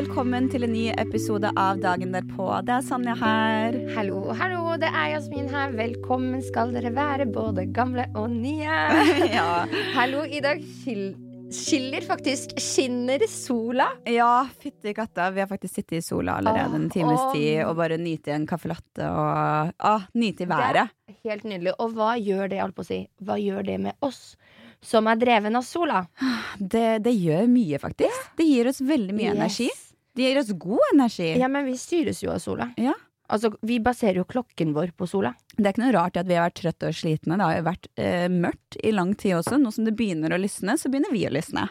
Velkommen til en ny episode av Dagen derpå. Det er Sanja her. Hallo, hallo, det er Jasmin her. Velkommen skal dere være, både gamle og nye. Ja, Hallo, i dag skil skiller faktisk Skinner sola. ja fytti katta. Vi har faktisk sittet i sola allerede en times Åh. tid og bare nyte en caffè latte og ah, nyte i været. Helt nydelig. Og hva gjør det, holdt på å si, hva gjør det med oss som er dreven av sola? Det, det gjør mye, faktisk. Det gir oss veldig mye Yes. energi. Det gir oss god energi. Ja, men vi styres jo av sola. Ja. Altså, vi baserer jo klokken vår på sola. Det er ikke noe rart at vi har vært trøtte og slitne. Det har jo vært eh, mørkt i lang tid også. Nå som det begynner å lysne, så begynner vi å lysne.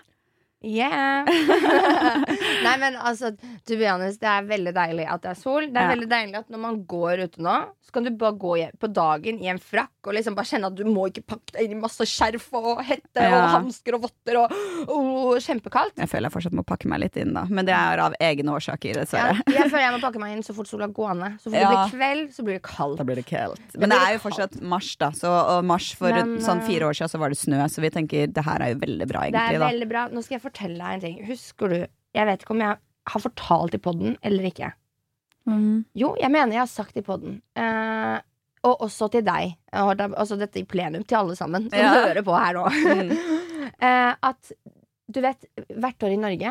Yeah! Nei, men altså, to be honest, det er veldig deilig at det er sol. Det er Ja. veldig deilig at når man går ute nå, så kan du bare gå på dagen i en frakk og liksom bare kjenne at du må ikke pakke deg inn i masse skjerf og hette Ja. og hansker og votter og, oh, kjempekaldt. Jeg føler jeg fortsatt må pakke meg litt inn, da. Men det er av egne årsaker, Ja, dessverre. jeg føler jeg må pakke meg inn så fort sola går ned. Så fort Ja. det blir kveld, så blir det kaldt. Blir det kaldt. Men det det er jo fortsatt mars, da. Så, og mars for Men, sånn eh, fire år siden så var det snø, så vi tenker det her er jo veldig bra, egentlig. Det er veldig bra. Nå skal jeg fortelle deg en ting. Husker du Jeg vet ikke om jeg har fortalt i podden eller ikke. Mm. Jo, jeg mener jeg har sagt i podden. Eh, og også til deg. Altså dette i plenum til alle sammen som Ja. hører på her nå. Eh, at du vet, hvert år i Norge,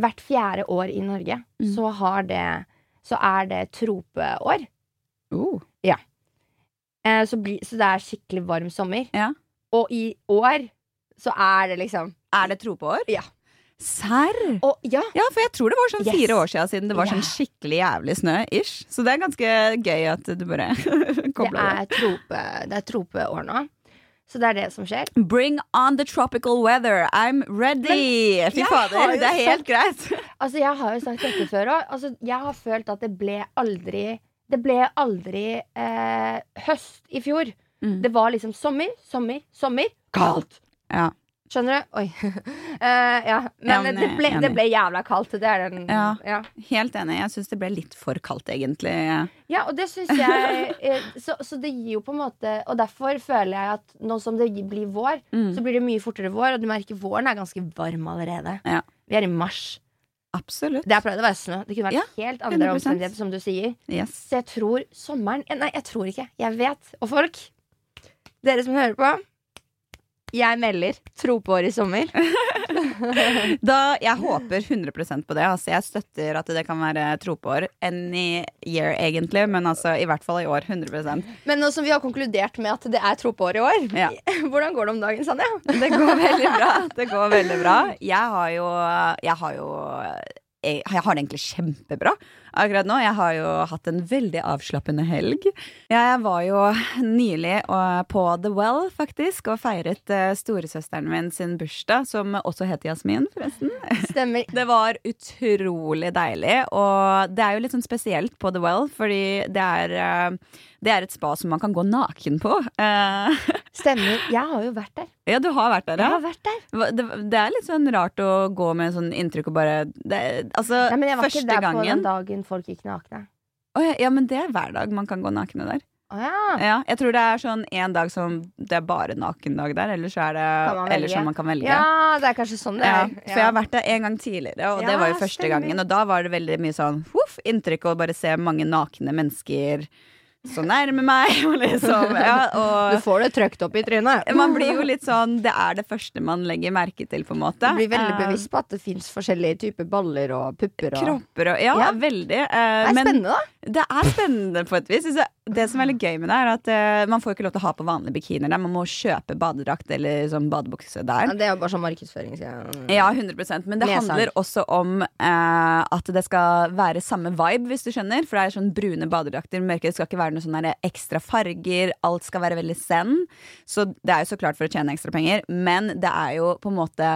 hvert fjerde år i Norge, Mm. så har det Så er det tropeår. Oh. Eh, så, bli, så det er skikkelig varm sommer. Ja. Og i år så er det liksom Er det tropeår? Ja. Serr? Ja, Ja, for jeg tror det var sånn Yes. fire år siden siden det var Ja. sånn skikkelig jævlig snø, ish. Så det er ganske gøy at du bare kobler det. er, trope, det er tropeår nå. Så det er det som skjer. Bring on the tropical weather. I'm ready! Fy fader, det er helt greit. Altså, jeg har jo sagt dette før òg. Altså, jeg har følt at det ble aldri Det ble aldri eh, høst i fjor. Mm. Det var liksom sommer, sommer, sommer. Kaldt! Ja. Skjønner du? Oi. uh, ja. Men, Ja, men det, ble, det ble jævla kaldt. Det er den Ja. ja. Helt enig. Jeg syns det ble litt for kaldt, egentlig. Ja, og det syns jeg eh, så, så det gir jo på en måte Og derfor føler jeg at nå som det blir vår, Mm. så blir det mye fortere vår. Og du merker våren er ganske varm allerede. Ja. Vi er i mars. Absolutt. Det har pleid å være snø. Det kunne vært helt andre 100%. omstendigheter, som du sier. Yes. Så jeg tror sommeren eh, Nei, jeg tror ikke. Jeg vet. Og folk, dere som hører på, jeg melder Tro på år i sommer. Da, jeg håper 100% på det. Altså, jeg støtter at det kan være tro på år any year, egentlig. Men altså, i hvert fall i år. 100% Men nå som vi har konkludert med at det er tro på år i år, Ja. hvordan går det om dagen, Sanja? Det går veldig bra. Det går veldig bra. Jeg har jo Jeg har jo jeg, har det egentlig kjempebra akkurat nå. Jeg har jo hatt en veldig avslappende helg. Jeg var jo nylig på The Well, faktisk, og feiret eh, storesøsteren min sin bursdag, som også heter Jasmin, forresten. Stemmer. Det var utrolig deilig, og det er jo litt sånn spesielt på The Well, fordi det er, eh, det er et spa som man kan gå naken på. Eh, Stemmer. Jeg har jo vært der. ja, du har vært der, Jeg har vært der. Det, det er litt sånn rart å gå med sånn inntrykk og bare det, Altså, Nei, men jeg var første ikke der på gangen den dagen folk gikk nakne. Oh, ja, ja, men det er hver dag man kan gå nakne der. Oh, ja. Ja, jeg tror det er sånn en dag som det er bare nakendag der, eller så er det Eller som man kan velge. ja, det er kanskje sånn det Ja, er. for jeg har vært der en gang tidligere, og det var jo første stemmer. gangen. Og da var det veldig mye sånn huff, inntrykk å bare se mange nakne mennesker så nærme meg, og liksom ja, Du får det trøkt opp i trynet. man blir jo litt sånn Det er det første man legger merke til, på en måte. Du blir veldig Eh, bevisst på at det fins forskjellige typer baller og pupper. Og... Kropper og Ja, Ja. veldig. Uh, Det er men spennende, da. Det er spennende på et vis. Det som er litt gøy med det, er at uh, man får ikke lov til å ha på vanlige bikinier der. Man må kjøpe badedrakt eller sånn badebukse der. Ja, det er jo bare sånn markedsføring. Så jeg... Ja, 100 Men det Leser. handler også om uh, at det skal være samme vibe, hvis du skjønner. For det er sånn brune badedrakter. Mørke. Det skal ikke være noe sånn ekstra farger. Alt skal være veldig zen. Så det er jo så klart for å tjene ekstra penger, men det er jo på en måte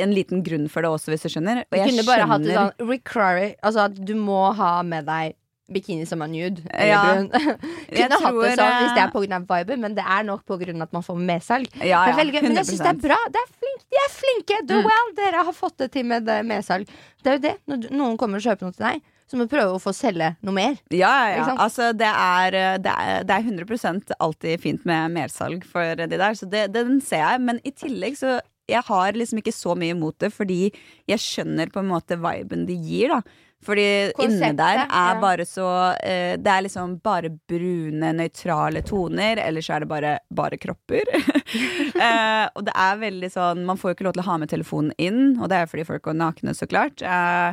en liten grunn for det også, hvis du skjønner. Og jeg skjønner- sånn Altså du må ha med deg bikini som er nude. Ja. Brun. Kunne hatt det tror, sånn hvis det eh, er pga. viben, men det er nok pga. at man får medsalg. Ja, ja, men jeg syns det er bra. Det er flink, de er flinke! Do Mm. well! Dere har fått det til med det medsalg. Det er jo det. Når noen kommer og kjøper noe til deg, så må du prøve å få selge noe mer. Ja, ja, ja. Altså, det er, det, er, det er 100% alltid fint med mersalg for de der, så det, den ser jeg. Men i tillegg så jeg har liksom ikke så mye imot det, fordi jeg skjønner på en måte viben de gir, da. Fordi Konseptet, inne der er ja. bare så eh, Det er liksom bare brune, nøytrale toner, eller så er det bare, bare kropper. eh, og det er veldig sånn Man får jo ikke lov til å ha med telefonen inn, og det er fordi folk går nakne, så klart. Eh,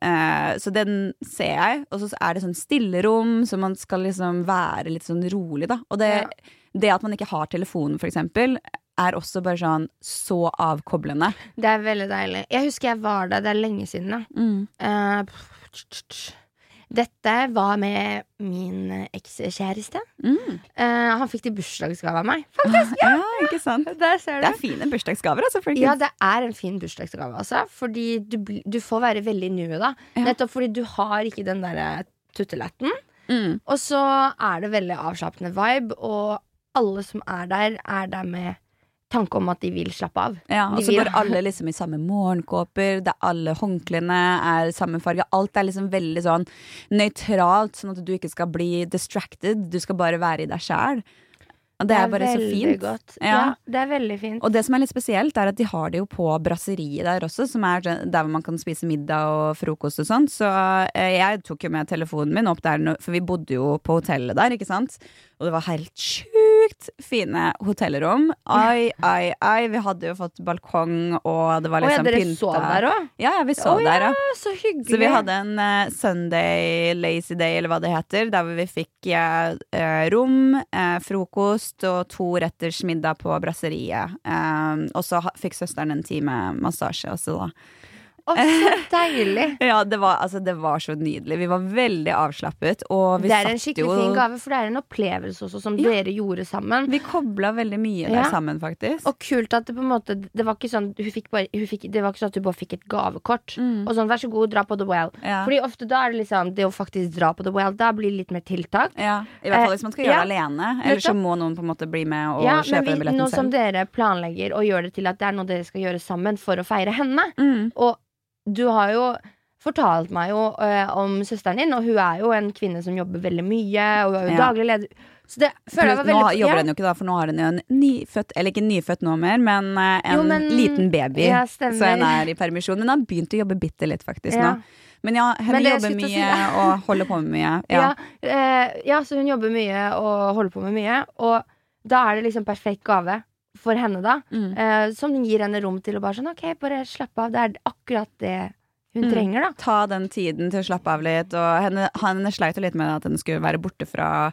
Eh, så den ser jeg. Og så er det sånn stillerom, så man skal liksom være litt sånn rolig, da. Og det, Ja. det at man ikke har telefonen, for eksempel, er også bare sånn så avkoblende. Det er veldig deilig. Jeg husker jeg var der, det er lenge siden. Da. Mm. Uh. Dette var med min eh, ekskjæreste. Mm. Uh, han fikk til bursdagsgave av meg. Faktisk! Ja, ikke sant? Der ser Det er fine bursdagsgaver, altså. Ja, det er en fin bursdagsgave, altså. Fordi du, du får være veldig nu da. Ja. Nettopp fordi du har ikke den derre tutteletten. Mm. Og så er det veldig avslappende vibe, og alle som er der, er der med tanke om at de vil slappe av. Ja, og så går alle liksom i samme morgenkåper, det er alle håndklærne er samme farge. Alt er liksom veldig sånn nøytralt, sånn at du ikke skal bli distracted. Du skal bare være i deg sjæl. Og det, er bare så fint. Ja. Ja. det er veldig fint. Og det som er litt spesielt, er at de har det jo på brasseriet der også, som er der hvor man kan spise middag og frokost og sånn. Så eh, jeg tok jo med telefonen min opp der, for vi bodde jo på hotellet der, ikke sant. Og det var helt sjukt fine hotellrom. Ai, ai, ai. Vi hadde jo fått balkong, og det var liksom pynta. ja, dere sov der òg? Ja, ja, vi sov der, ja. Så hyggelig. Så vi hadde en uh, Sunday lazy day, eller hva det heter, der vi fikk eh, rom, uh, frokost og to retters middag på brasseriet. Og så fikk søsteren en time massasje også, da. Å, så deilig. Ja, det var, altså, det var så nydelig. Vi var veldig avslappet, og Det er en skikkelig jo fin gave, for det er en opplevelse også som Ja. dere gjorde sammen. Vi kobla veldig mye der Ja. sammen, faktisk. Og kult at det på en måte Det var ikke sånn hun bare, hun fikk, Det var ikke sånn at du bare fikk et gavekort. Mm. Og sånn, vær så god, dra på The Well. ja. Fordi ofte da er det liksom Det å faktisk dra på The Well, da blir det litt mer tiltak. ja. I hvert fall hvis man skal gjøre det alene. Eller så må noen på en måte bli med og ja, kjøpe billetten nå som dere planlegger å gjøre det til at det er noe dere skal gjøre sammen for å feire henne. Mm. Og du har jo fortalt meg jo eh, om søsteren din, og hun er jo en kvinne som jobber veldig mye. Og hun er jo Ja. daglig leder Så det føler jeg var nå veldig jobber ja. hun jo ikke da, for nå har hun jo en nyfødt Eller ikke nyfødt nå mer, men eh, en Jo, men- liten baby. Ja, stemmer. så hun er i permisjon. Men hun har begynt å jobbe bitte litt, faktisk. Ja. nå Men ja, hun Men det jeg jobber skulle til å mye si- og holder på med mye. Ja. Ja, eh, ja, så hun jobber mye og holder på med mye. Og da er det liksom perfekt gave for henne, da. Mm. Eh, som gir henne rom til å bare sånn OK, bare slappe av. Det er akkurat det hun Mm. trenger, da. Ta den tiden til å slappe av litt. Og henne, henne sleit jo litt med at hun skulle være borte fra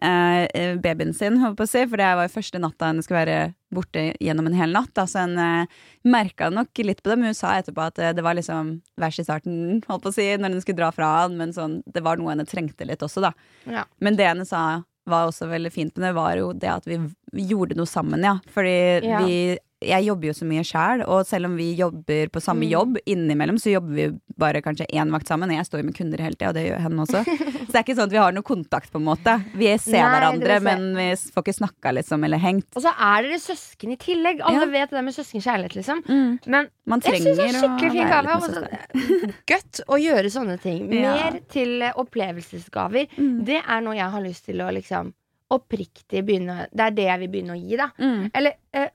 eh, babyen sin, holdt på å si. For det var jo første natta hun skulle være borte gjennom en hel natt. Da. Så hun eh, merka nok litt på det, men hun sa etterpå at eh, det var liksom verst i starten, holdt på å si, når hun skulle dra fra han. Men sånn, det var noe henne trengte litt også, da. Ja. Men det henne sa var også veldig fint med det, var jo det at vi vi gjorde noe sammen, ja. Fordi Ja. vi jeg jobber jo så mye sjæl, og selv om vi jobber på samme Mm. jobb, innimellom så jobber vi bare kanskje én vakt sammen. Jeg står jo med kunder hele tida, og det gjør henne også. Så det er ikke sånn at vi har noe kontakt, på en måte. Vi ser Nei, hverandre, men vi får ikke snakka, liksom, eller hengt. Og så er dere søsken i tillegg. Alle Ja. vet det med søskenkjærlighet, liksom. Mm. Men Man jeg syns det er skikkelig fin gave. være og litt så- med søster. Godt å gjøre sånne ting. Ja. Mer til opplevelsesgaver. Mm. Det er noe jeg har lyst til å liksom oppriktig begynne Det er det jeg vil begynne å gi, da. Mm. Eller eh,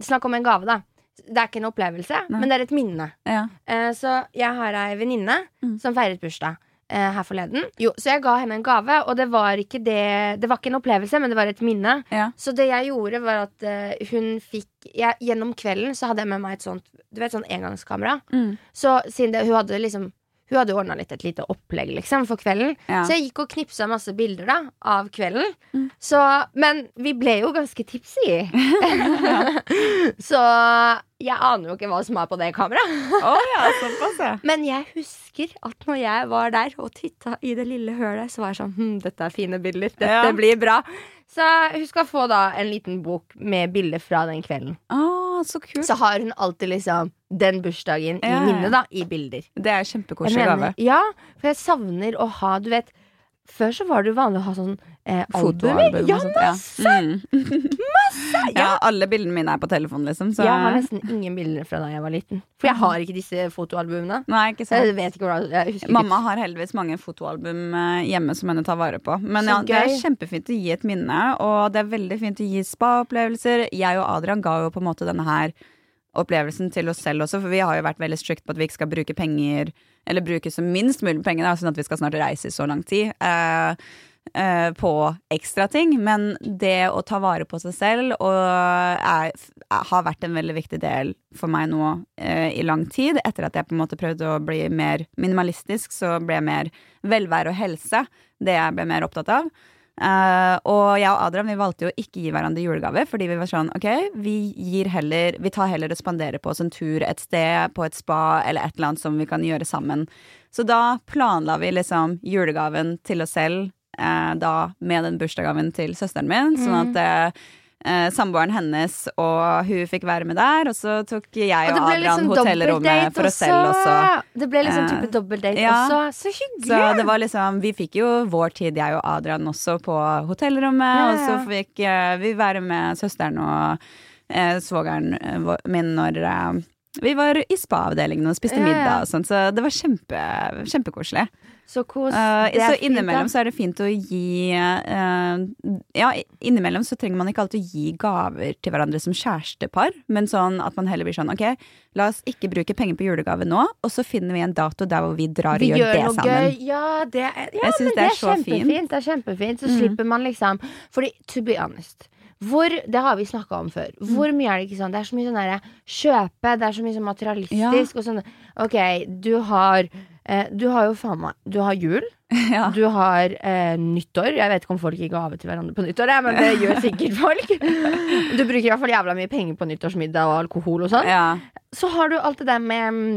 snakk om en gave, da. Det er ikke en opplevelse, Nei. men det er et minne. Ja. Eh, så jeg har ei venninne Mm. som feiret bursdag. eh, her forleden. Jo, så jeg ga henne en gave, og det var ikke det Det var ikke en opplevelse, men det var et minne. Ja. Så det jeg gjorde, var at eh, hun fikk jeg, Gjennom kvelden så hadde jeg med meg et sånt Du vet, sånn engangskamera. Mm. Så siden det, hun hadde liksom Hun hadde ordna litt et lite opplegg liksom for kvelden. Ja. Så jeg gikk og knipsa masse bilder da av kvelden. Mm. Så, men vi ble jo ganske tipsy. så jeg aner jo ikke hva som er på det kameraet. Oh, ja, såpass, ja. Men jeg husker at når jeg var der og titta i det lille hølet, så var jeg sånn hm, Dette er fine bilder. Dette Ja. blir bra. Så hun skal få da en liten bok med bilder fra den kvelden. Oh, så kult. Så har hun alltid liksom den bursdagen i Ja, i minnet, da, i bilder. Det er kjempekoselig gave. ja, for jeg savner å ha Du vet, Før så var det jo vanlig å ha sånn eh. Fotoalbum Ja, masse! Ja. masse! masse! Ja, alle bildene mine er på telefonen, liksom. Så Jeg har nesten ingen bilder fra da jeg var liten. For jeg har ikke disse fotoalbumene. Nei, ikke sant. jeg vet ikke hvordan Mamma har heldigvis mange fotoalbum eh, hjemme som henne tar vare på. Men ja, det er kjempefint å gi et minne, og det er veldig fint å gi spa-opplevelser. Jeg og Adrian ga jo på en måte denne her opplevelsen til oss selv også, for vi har jo vært veldig strict på at vi ikke skal bruke penger, eller bruke så minst mulig penger, da, sånn at vi skal snart reise i så lang tid. eh, eh, på ekstra ting, men det å ta vare på seg selv er, er, har vært en veldig viktig del for meg nå eh, i lang tid. Etter at jeg på en måte prøvde å bli mer minimalistisk, så ble jeg mer velvære og helse det jeg ble mer opptatt av. Eh, og jeg og Adrian vi valgte jo ikke gi hverandre julegaver, fordi vi var sånn ok, vi gir heller Vi tar heller og spanderer på oss en tur et sted, på et spa eller et eller annet som vi kan gjøre sammen. Så da planla vi liksom julegaven til oss selv uh, da med den bursdagsgaven til søsteren min, sånn at eh, eh, samboeren hennes og hun fikk være med der, og så tok jeg og, Og Adrian liksom hotellrommet for oss selv også. Det ble liksom Eh, type dobbeltdate ja. også. Så hyggelig! Så det var liksom, vi fikk jo vår tid, jeg og Adrian, også på hotellrommet. Ja, Og så fikk eh, vi være med søsteren og eh, svogeren eh, min når eh, vi var i spa-avdelingen og spiste Ja, ja. middag og sånn. Så det var kjempe, kjempekoselig. Så kos. uh, så innimellom fint, så er det fint å gi uh, Ja, innimellom så trenger man ikke alltid å gi gaver til hverandre som kjærestepar, men sånn at man heller blir sånn ok, la oss ikke bruke penger på julegave nå, og så finner vi en dato der hvor vi drar Vi og gjør, gjør det sammen. gøy. Ja, det er, ja Jeg syns men det er så fint. Det er kjempefint. Så mm. slipper man liksom Fordi, to be honest hvor, det har vi snakka om før. Mm. Hvor mye er det ikke sånn? Det er så mye sånn derre kjøpe, det er så mye sånn materialistisk og sånn. Ok, du har eh, Du har jo faen meg Du har jul. Ja. Du har eh, nyttår. Jeg vet ikke om folk gir gave til hverandre på nyttår, ja, men det gjør sikkert folk. Du bruker i hvert fall jævla mye penger på nyttårsmiddag og alkohol og sånn. Ja. Så har du alt det der med mm,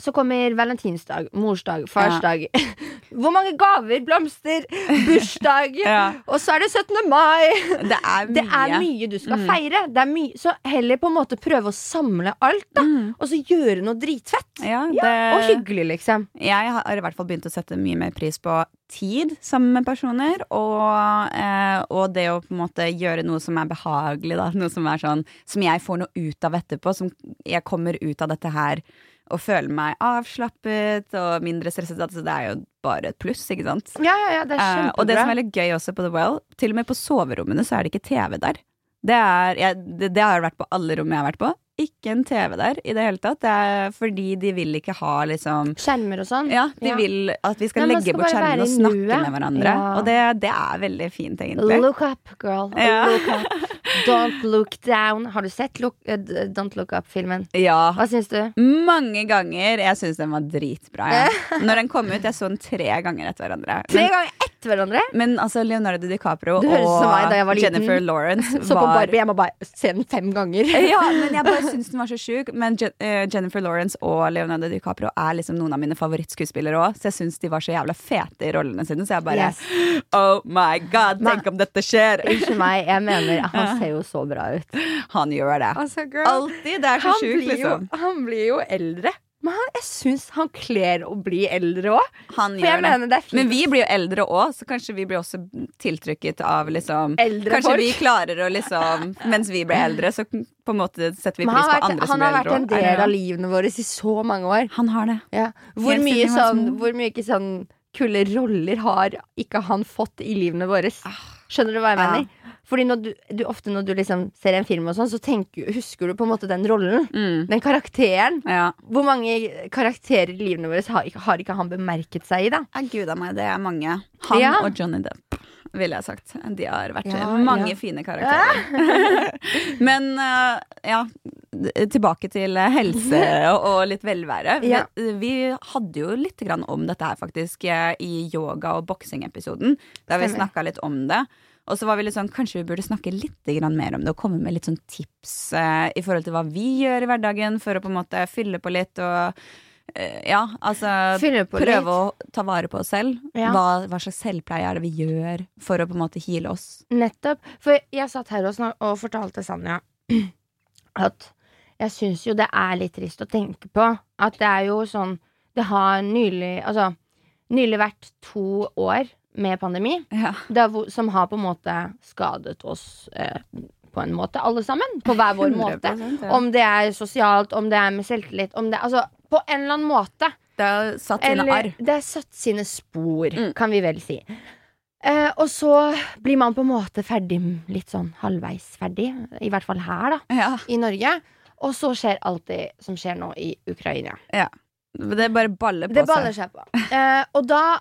Så kommer valentinsdag, morsdag, farsdag. Hvor mange gaver, blomster, bursdag. Ja. Og så er det 17. mai. Det er mye. Det er mye du skal Mm. feire. Så heller på en måte prøve å samle alt, da. Mm. Og så gjøre noe dritfett. Ja, Og det, hyggelig, liksom. jeg har i hvert fall begynt å sette mye mer pris på tid sammen med personer, og, eh, og det å på en måte gjøre noe som er behagelig, da. Noe som er sånn Som jeg får noe ut av etterpå. Som jeg kommer ut av dette her og føler meg avslappet og mindre stresset. Altså, det er jo bare et pluss, ikke sant? Ja, ja, ja, det er kjempebra. kjempebra. og det som er litt gøy også på The Well, til og med på soverommene så er det ikke TV der. Det, er, jeg, det, det har vært på alle rom jeg har vært på. Ikke en TV der i det hele tatt. Det er fordi de vil ikke ha liksom Skjermer og sånn. Ja, de Ja. vil at vi skal Nei, legge skal bort skjermene og snakke med hverandre. Ja. Og det, det er veldig fint, egentlig. Look up, girl. Ja. Look up. Don't look down. Har du sett look, uh, Don't Look Up-filmen? Ja. Hva syns du? Mange ganger. Jeg syns den var dritbra. Når den kom ut, jeg så den tre ganger etter hverandre. Tre ganger etter hverandre? men altså Leonardo DiCaprio og Jennifer liten. Lawrence Så på Barbie, jeg må bare se den fem ganger. ja, men jeg bare syns den var så sjuk. Men Je eh, Jennifer Lawrence og Leonardo DiCaprio er liksom noen av mine favorittskuespillere òg, så jeg syns de var så jævla fete i rollene sine. Så jeg bare Yes. Oh my god, tenk om dette skjer! Unnskyld meg, jeg mener han ser jo så bra ut. Han gjør det. Altså, Alltid. Det er så sjukt, jo, liksom. han blir jo eldre. Men han, jeg syns han kler å bli eldre òg. Men vi blir jo eldre òg, så kanskje vi blir også tiltrykket av liksom Eldre Kanskje folk. vi klarer å liksom Mens vi blir eldre, så på en måte setter vi pris på vært, andre som han har vært en del av livene våre i så mange år. Han har det. Ja. Hvor, mye sånn, hvor mye ikke sånn kulde roller har ikke han fått i livene våre? Skjønner du hva jeg Ja. mener? Fordi når du, du, ofte når du liksom ser en film, og sånn så tenker, husker du på en måte den rollen. Mm. Den karakteren. Ja. Hvor mange karakterer i livene våre har har ikke han bemerket seg i? da? Ja, gud a meg, det er mange. Han Ja. og Johnny Depp, ville jeg sagt. De har vært mange fine karakterer. Men uh, ja, tilbake til eh, helse og, litt velvære. Ja. Vi, hadde jo litt om dette her faktisk eh, i yoga- og boksingepisoden. Der vi snakka litt om det. Og så var vi litt sånn, kanskje vi burde snakke litt mer om det og komme med litt sånn tips eh, i forhold til hva vi gjør i hverdagen for å på en måte fylle på litt og eh, ja, altså prøve litt. å ta vare på oss selv. Ja. Hva, hva slags selvpleie er det vi gjør for å på en måte heale oss? Nettopp. For jeg satt her og, og fortalte Sanja at jeg syns jo det er litt trist å tenke på at det er jo sånn Det har nylig Altså nylig vært to år med pandemi, Ja. det som har på en måte skadet oss eh, på en måte, alle sammen. På hver vår måte. ja. Om det er sosialt, om det er med selvtillit, om det Altså på en eller annen måte. Det har satt sine Eller arr. det har satt sine spor, Mm. kan vi vel si. Eh, og så blir man på en måte ferdig, litt sånn halvveis ferdig. I hvert fall her, da, Ja. i Norge. Og så skjer alt det som skjer nå i Ukraina. Ja. Det bare baller på Det baller seg. seg på. Eh, og da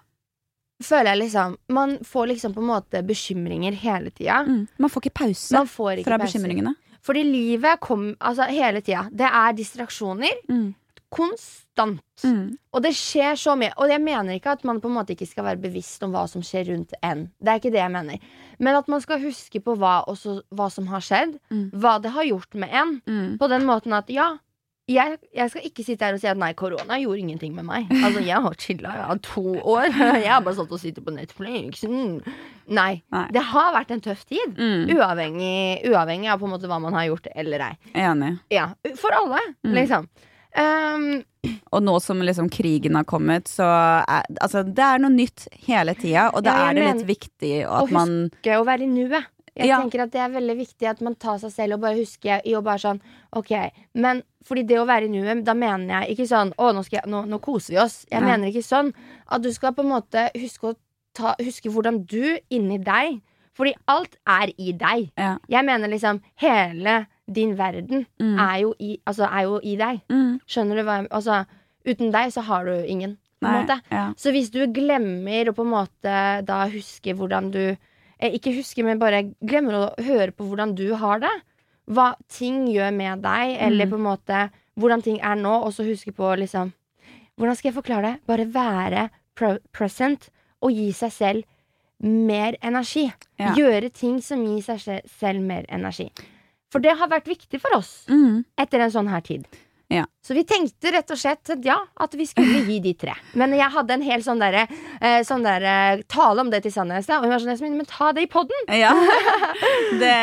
føler jeg liksom Man får liksom på en måte bekymringer hele tida. Mm. Man får ikke pause får ikke fra pauser. bekymringene. Fordi livet kom altså hele tida. Det er distraksjoner. Mm. Konstant. Mm. Og det skjer så mye. Og jeg mener ikke at man på en måte ikke skal være bevisst om hva som skjer rundt en. Det er ikke det jeg mener. Men at man skal huske på hva, også, hva som har skjedd. Mm. Hva det har gjort med en. Mm. På den måten at ja, jeg, jeg skal ikke sitte her og si at nei, korona gjorde ingenting med meg. Altså, jeg har chilla i to år. Jeg har bare satt og sittet på Netflix. Mm. Nei. Nei. Det har vært en tøff tid. Mm. Uavhengig, uavhengig av på en måte hva man har gjort eller ei. Enig. Ja, For alle, Mm. Um, Og nå som liksom krigen har kommet, så er altså, det er noe nytt hele tida, og da Ja, er det litt viktig at man huske å være i nuet. Jeg Ja. tenker at Det er veldig viktig at man tar seg selv og bare husker i å bare sånn Ok, men fordi det å være i nuet, da mener jeg ikke sånn Å, nå, jeg, nå, nå koser vi oss. Jeg Ja. mener ikke sånn. At du skal på en måte huske å ta, huske hvordan du inni deg Fordi alt er i deg. Ja. Jeg mener liksom hele din verden Mm. er, jo i, altså, er jo i deg. Mm. Skjønner du hva jeg Altså, uten deg så har du ingen, på Nei, ja. Så hvis du glemmer å på en måte da huske hvordan du eh, Ikke huske, men bare glemmer å høre på hvordan du har det. Hva ting gjør med deg, eller Mm. på en måte hvordan ting er nå, og så huske på liksom Hvordan skal jeg forklare det? Bare være present og gi seg selv mer energi. Ja. Gjøre ting som gir seg selv mer energi. For det har vært viktig for oss Mm. etter en sånn her tid. Ja. Så vi tenkte rett og slett ja, at vi skulle gi de tre. Men jeg hadde en hel sånn derre eh, sånn derre tale om det til Sanne i stad, og hun var sånn Men ta det i poden! Ja. Det,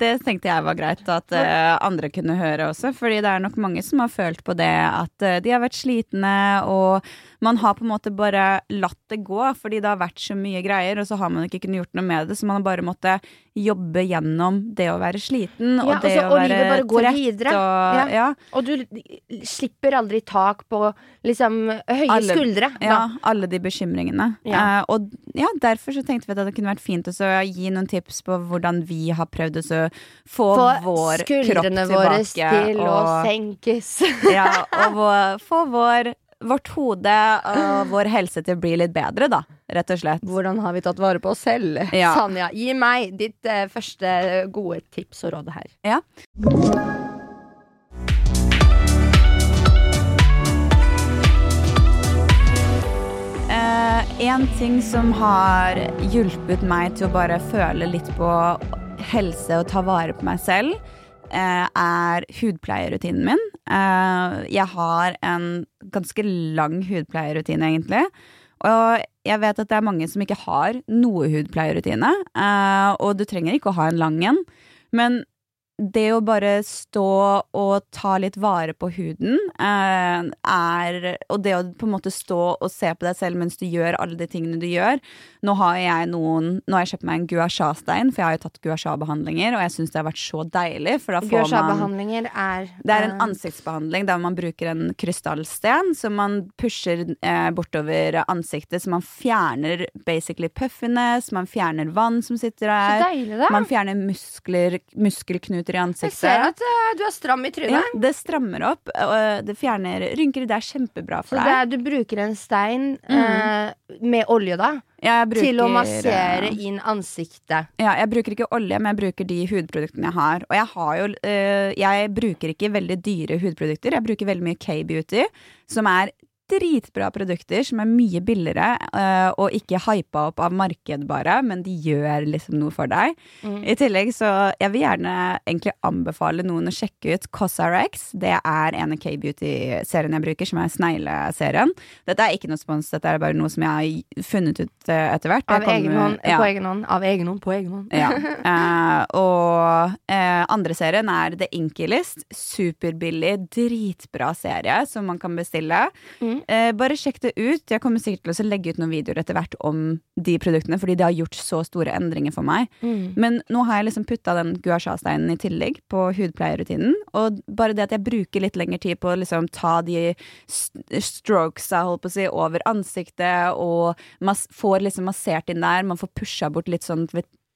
det tenkte jeg var greit at eh, andre kunne høre også, fordi det er nok mange som har følt på det at eh, de har vært slitne, og man har på en måte bare latt det gå, fordi det har vært så mye greier, og så har man ikke kunnet gjort noe med det, så man har bare måttet jobbe gjennom det å være sliten, og Ja, det også, å og være trett, og Ja. ja. Og du slipper aldri tak på liksom høye Alle- skuldre. da. Ja, alle de bekymringene. Eh, og ja, derfor så tenkte vi at det kunne vært fint å gi noen tips på hvordan vi har prøvd å få, Få vår kropp tilbake. Få skuldrene våre til å senkes. ja, og vår, få vår, vårt hode og vår helse til å bli litt bedre, da. Rett og slett. Hvordan har vi tatt vare på oss selv? Ja. Sanja, gi meg ditt eh, første gode tips og råd her. Ja. Eh, en ting som har hjulpet meg til å bare føle litt på helse og ta vare på meg selv, eh, er hudpleierrutinen min. Eh, jeg har en ganske lang hudpleierrutine, egentlig. Og jeg vet at det er mange som ikke har noe hudpleierrutine, eh, og du trenger ikke å ha en lang en. Men det å bare stå og ta litt vare på huden eh, er Og det å på en måte stå og se på deg selv mens du gjør alle de tingene du gjør. Nå har jeg noen Nå har jeg kjøpt meg en gua sha-stein, for jeg har jo tatt gua sha-behandlinger, og jeg syns det har vært så deilig, for da får man Gua-sha-behandlinger er det er en eh, ansiktsbehandling der man bruker en krystallsten som man pusher eh, bortover ansiktet, så man fjerner basically puffiness, man fjerner vann som sitter der. deilig. Man fjerner muskler, muskelknuter i Jeg ser at eh, du er stram i ja, det strammer opp, og det fjerner rynker. Det er kjempebra Så for det deg. er, du bruker en stein eh, med olje, da, bruker, til å massere eh, inn ansiktet. Ja, jeg bruker ikke olje, men jeg bruker de hudproduktene jeg har. Og jeg har jo Jeg bruker ikke veldig dyre hudprodukter. Jeg bruker veldig mye K-beauty, som er dritbra produkter som er mye billigere uh, og ikke hypa opp av marked bare, men de gjør liksom noe for deg. Mm. I tillegg så jeg vil gjerne egentlig anbefale noen å sjekke ut Cosrx. Det er en av K-beauty-serien jeg bruker, som er snegleserien. Dette er ikke noe spons, dette er bare noe som jeg har funnet ut uh, etter hvert. Av kommer- egen hånd, ja. på egen hånd, av egen hånd, på egen hånd. Ja. Uh, og andre serien er The Inky List. Superbillig, dritbra serie som man kan bestille. Mm. Mm. Eh, bare sjekk det ut. Jeg kommer sikkert til å legge ut noen videoer etter hvert om de produktene, fordi det har gjort så store endringer for meg. Mm. Men nå har jeg liksom putta den gua sha-steinen i tillegg på hudpleierrutinen. Og bare det at jeg bruker litt lengre tid på å liksom ta de strokesa holdt på å si, over ansiktet, og får liksom massert inn der. Man får pusha bort litt sånn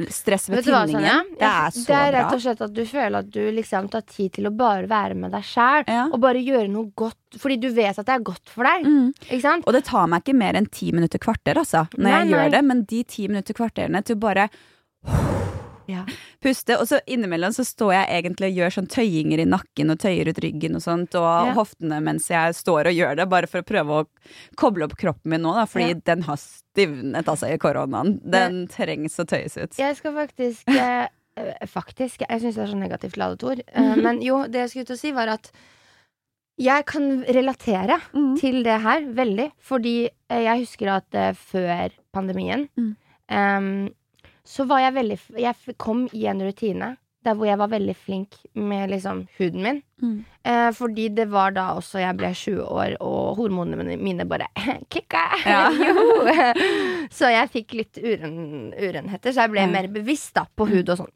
stress Vet tinningen. Det er så bra. det er rett og slett at du føler at du liksom tar tid til å bare være med deg sjæl. Ja. Og bare gjøre noe godt, fordi du vet at det er godt for deg. Mm. Og det tar meg ikke mer enn ti minutter kvarter, altså, når Nei, jeg nei. gjør det. Men de ti minutter kvarterene til å bare Ja. puste. Og så innimellom så står jeg egentlig og gjør sånn tøyinger i nakken og tøyer ut ryggen og sånt, og Ja. hoftene mens jeg står og gjør det, bare for å prøve å koble opp kroppen min nå, da, fordi Ja. den har stivnet altså i koronaen. Den trengs å tøyes ut. Jeg skal faktisk eh, eh, Faktisk, jeg syns det er så negativt ladet ord. Eh, Mhm. Men jo, det jeg skulle ut og si, var at jeg kan relatere Mm. til det her veldig. Fordi eh, jeg husker at eh, før pandemien Mm. em, så var jeg veldig Jeg kom i en rutine der hvor jeg var veldig flink med liksom huden min. Mm. Eh, fordi det var da også jeg ble 20 år, og hormonene mine- bare kicka. Ja. Så jeg fikk litt uren, urenheter, så jeg ble mm. mer bevisst da på hud og sånn.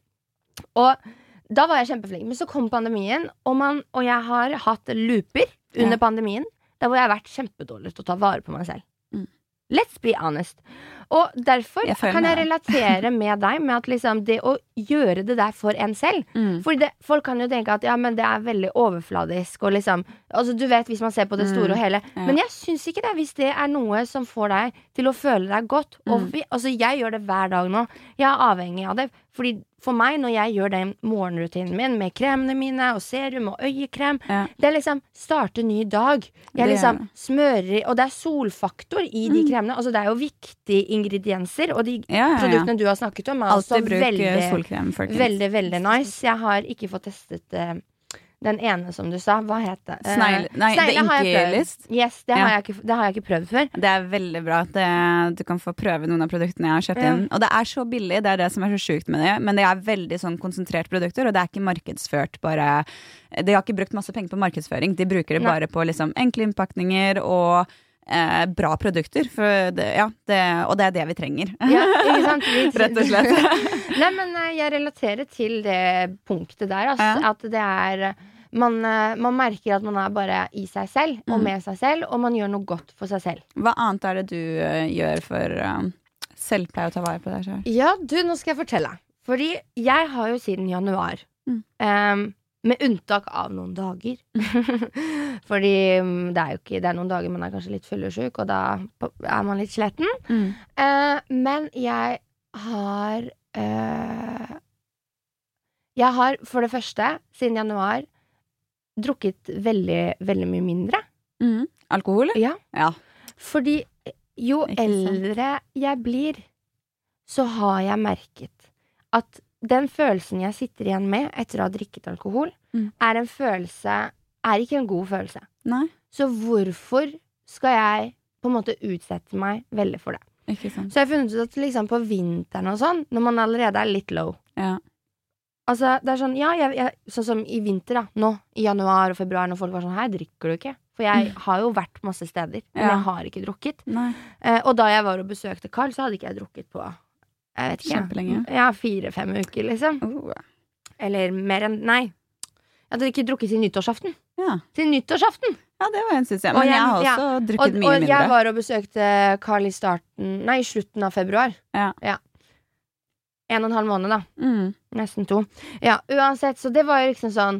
Og da var jeg kjempeflink. Men så kom pandemien, og, man, og jeg har hatt looper under Ja. pandemien der hvor jeg har vært kjempedårlig til å ta vare på meg selv. Mm. Let's be honest. Og derfor Jeg kan jeg relatere med deg med at liksom det å gjøre det der for en selv Mm. det, folk kan jo tenke at ja, men det er veldig overfladisk og liksom Altså, du vet hvis man ser på det store Mm, og hele. ja. Men jeg syns ikke det, hvis det er noe som får deg til å føle deg godt. Og Mm. vi, altså, jeg gjør det hver dag nå. Jeg er avhengig av det. Fordi for meg, når jeg gjør den morgenrutinen min med kremene mine og serum og øyekrem, Ja. det er liksom starte ny dag. Jeg liksom smører Og det er solfaktor i de Mm. kremene. Altså, det er jo viktige ingredienser, og de Ja, produktene du har snakket om, er også Alltid eh, veldig solkrem, folkens. Veldig, veldig nice. Jeg har ikke fått testet uh, den ene som du sa. Hva het det? Eh, Snegle- nei, snegle har jeg prøvd. Yes, det, Ja. har jeg ikke, det har jeg ikke prøvd før. Det er veldig bra at det, du kan få prøve noen av produktene jeg har kjøpt Ja. inn. Og det er så billig, det er det som er så sjukt med det. Men det er veldig sånn konsentrert produkter, og det er ikke markedsført bare De har ikke brukt masse penger på markedsføring, de bruker det Nei. bare på liksom enkle innpakninger og eh, bra produkter. Det, ja, det, og det er det vi trenger. Ja? Rett og slett. Nei, men eh, jeg relaterer til det punktet der, altså. Ja. At det er man, eh, man merker at man er bare i seg selv og Mm. med seg selv, og man gjør noe godt for seg selv. Hva annet er det du eh, gjør for uh, selvpleie å ta vare på deg sjøl? Ja, du, nå skal jeg fortelle. Fordi jeg har jo siden januar Mm. em, Med unntak av noen dager. Fordi mm, det er jo ikke Det er noen dager man er kanskje litt fyllesyk, og da er man litt sletten. Mm. Eh, men jeg har eh, Jeg har for det første, siden januar, drukket veldig, veldig mye mindre. Mm. Alkohol? Ja. Ja. Fordi jo eldre jeg blir, så har jeg merket at den følelsen jeg sitter igjen med etter å ha drikket alkohol, Mm. er en følelse Er ikke en god følelse. Nei, Så hvorfor skal jeg på en måte utsette meg veldig for det? ikke sant. Så jeg har funnet ut at liksom på vinteren og sånn, når man allerede er litt low Ja. Altså, det er sånn, ja, jeg, jeg, sånn som i vinter, da. Nå, i januar og februar, når folk var sånn Her drikker du ikke. For jeg har jo vært masse steder, men Mm. Ja. jeg har ikke drukket. Eh, og da jeg var og besøkte Carl, så hadde ikke jeg drukket på jeg vet ikke, Kjempelenge. Ja, fire-fem uker, liksom. Oh. Eller mer enn Nei. Jeg hadde ikke drukket siden nyttårsaften. Ja. Til nyttårsaften! ja, det var en suksess. Og Men jeg, jeg- har ja. også Og, drukket mye og mindre. jeg var og besøkte Carl i starten Nei, i slutten av februar. Ja. En og en halv måned, da. Mm. Nesten to. Ja, uansett, så det var jo liksom sånn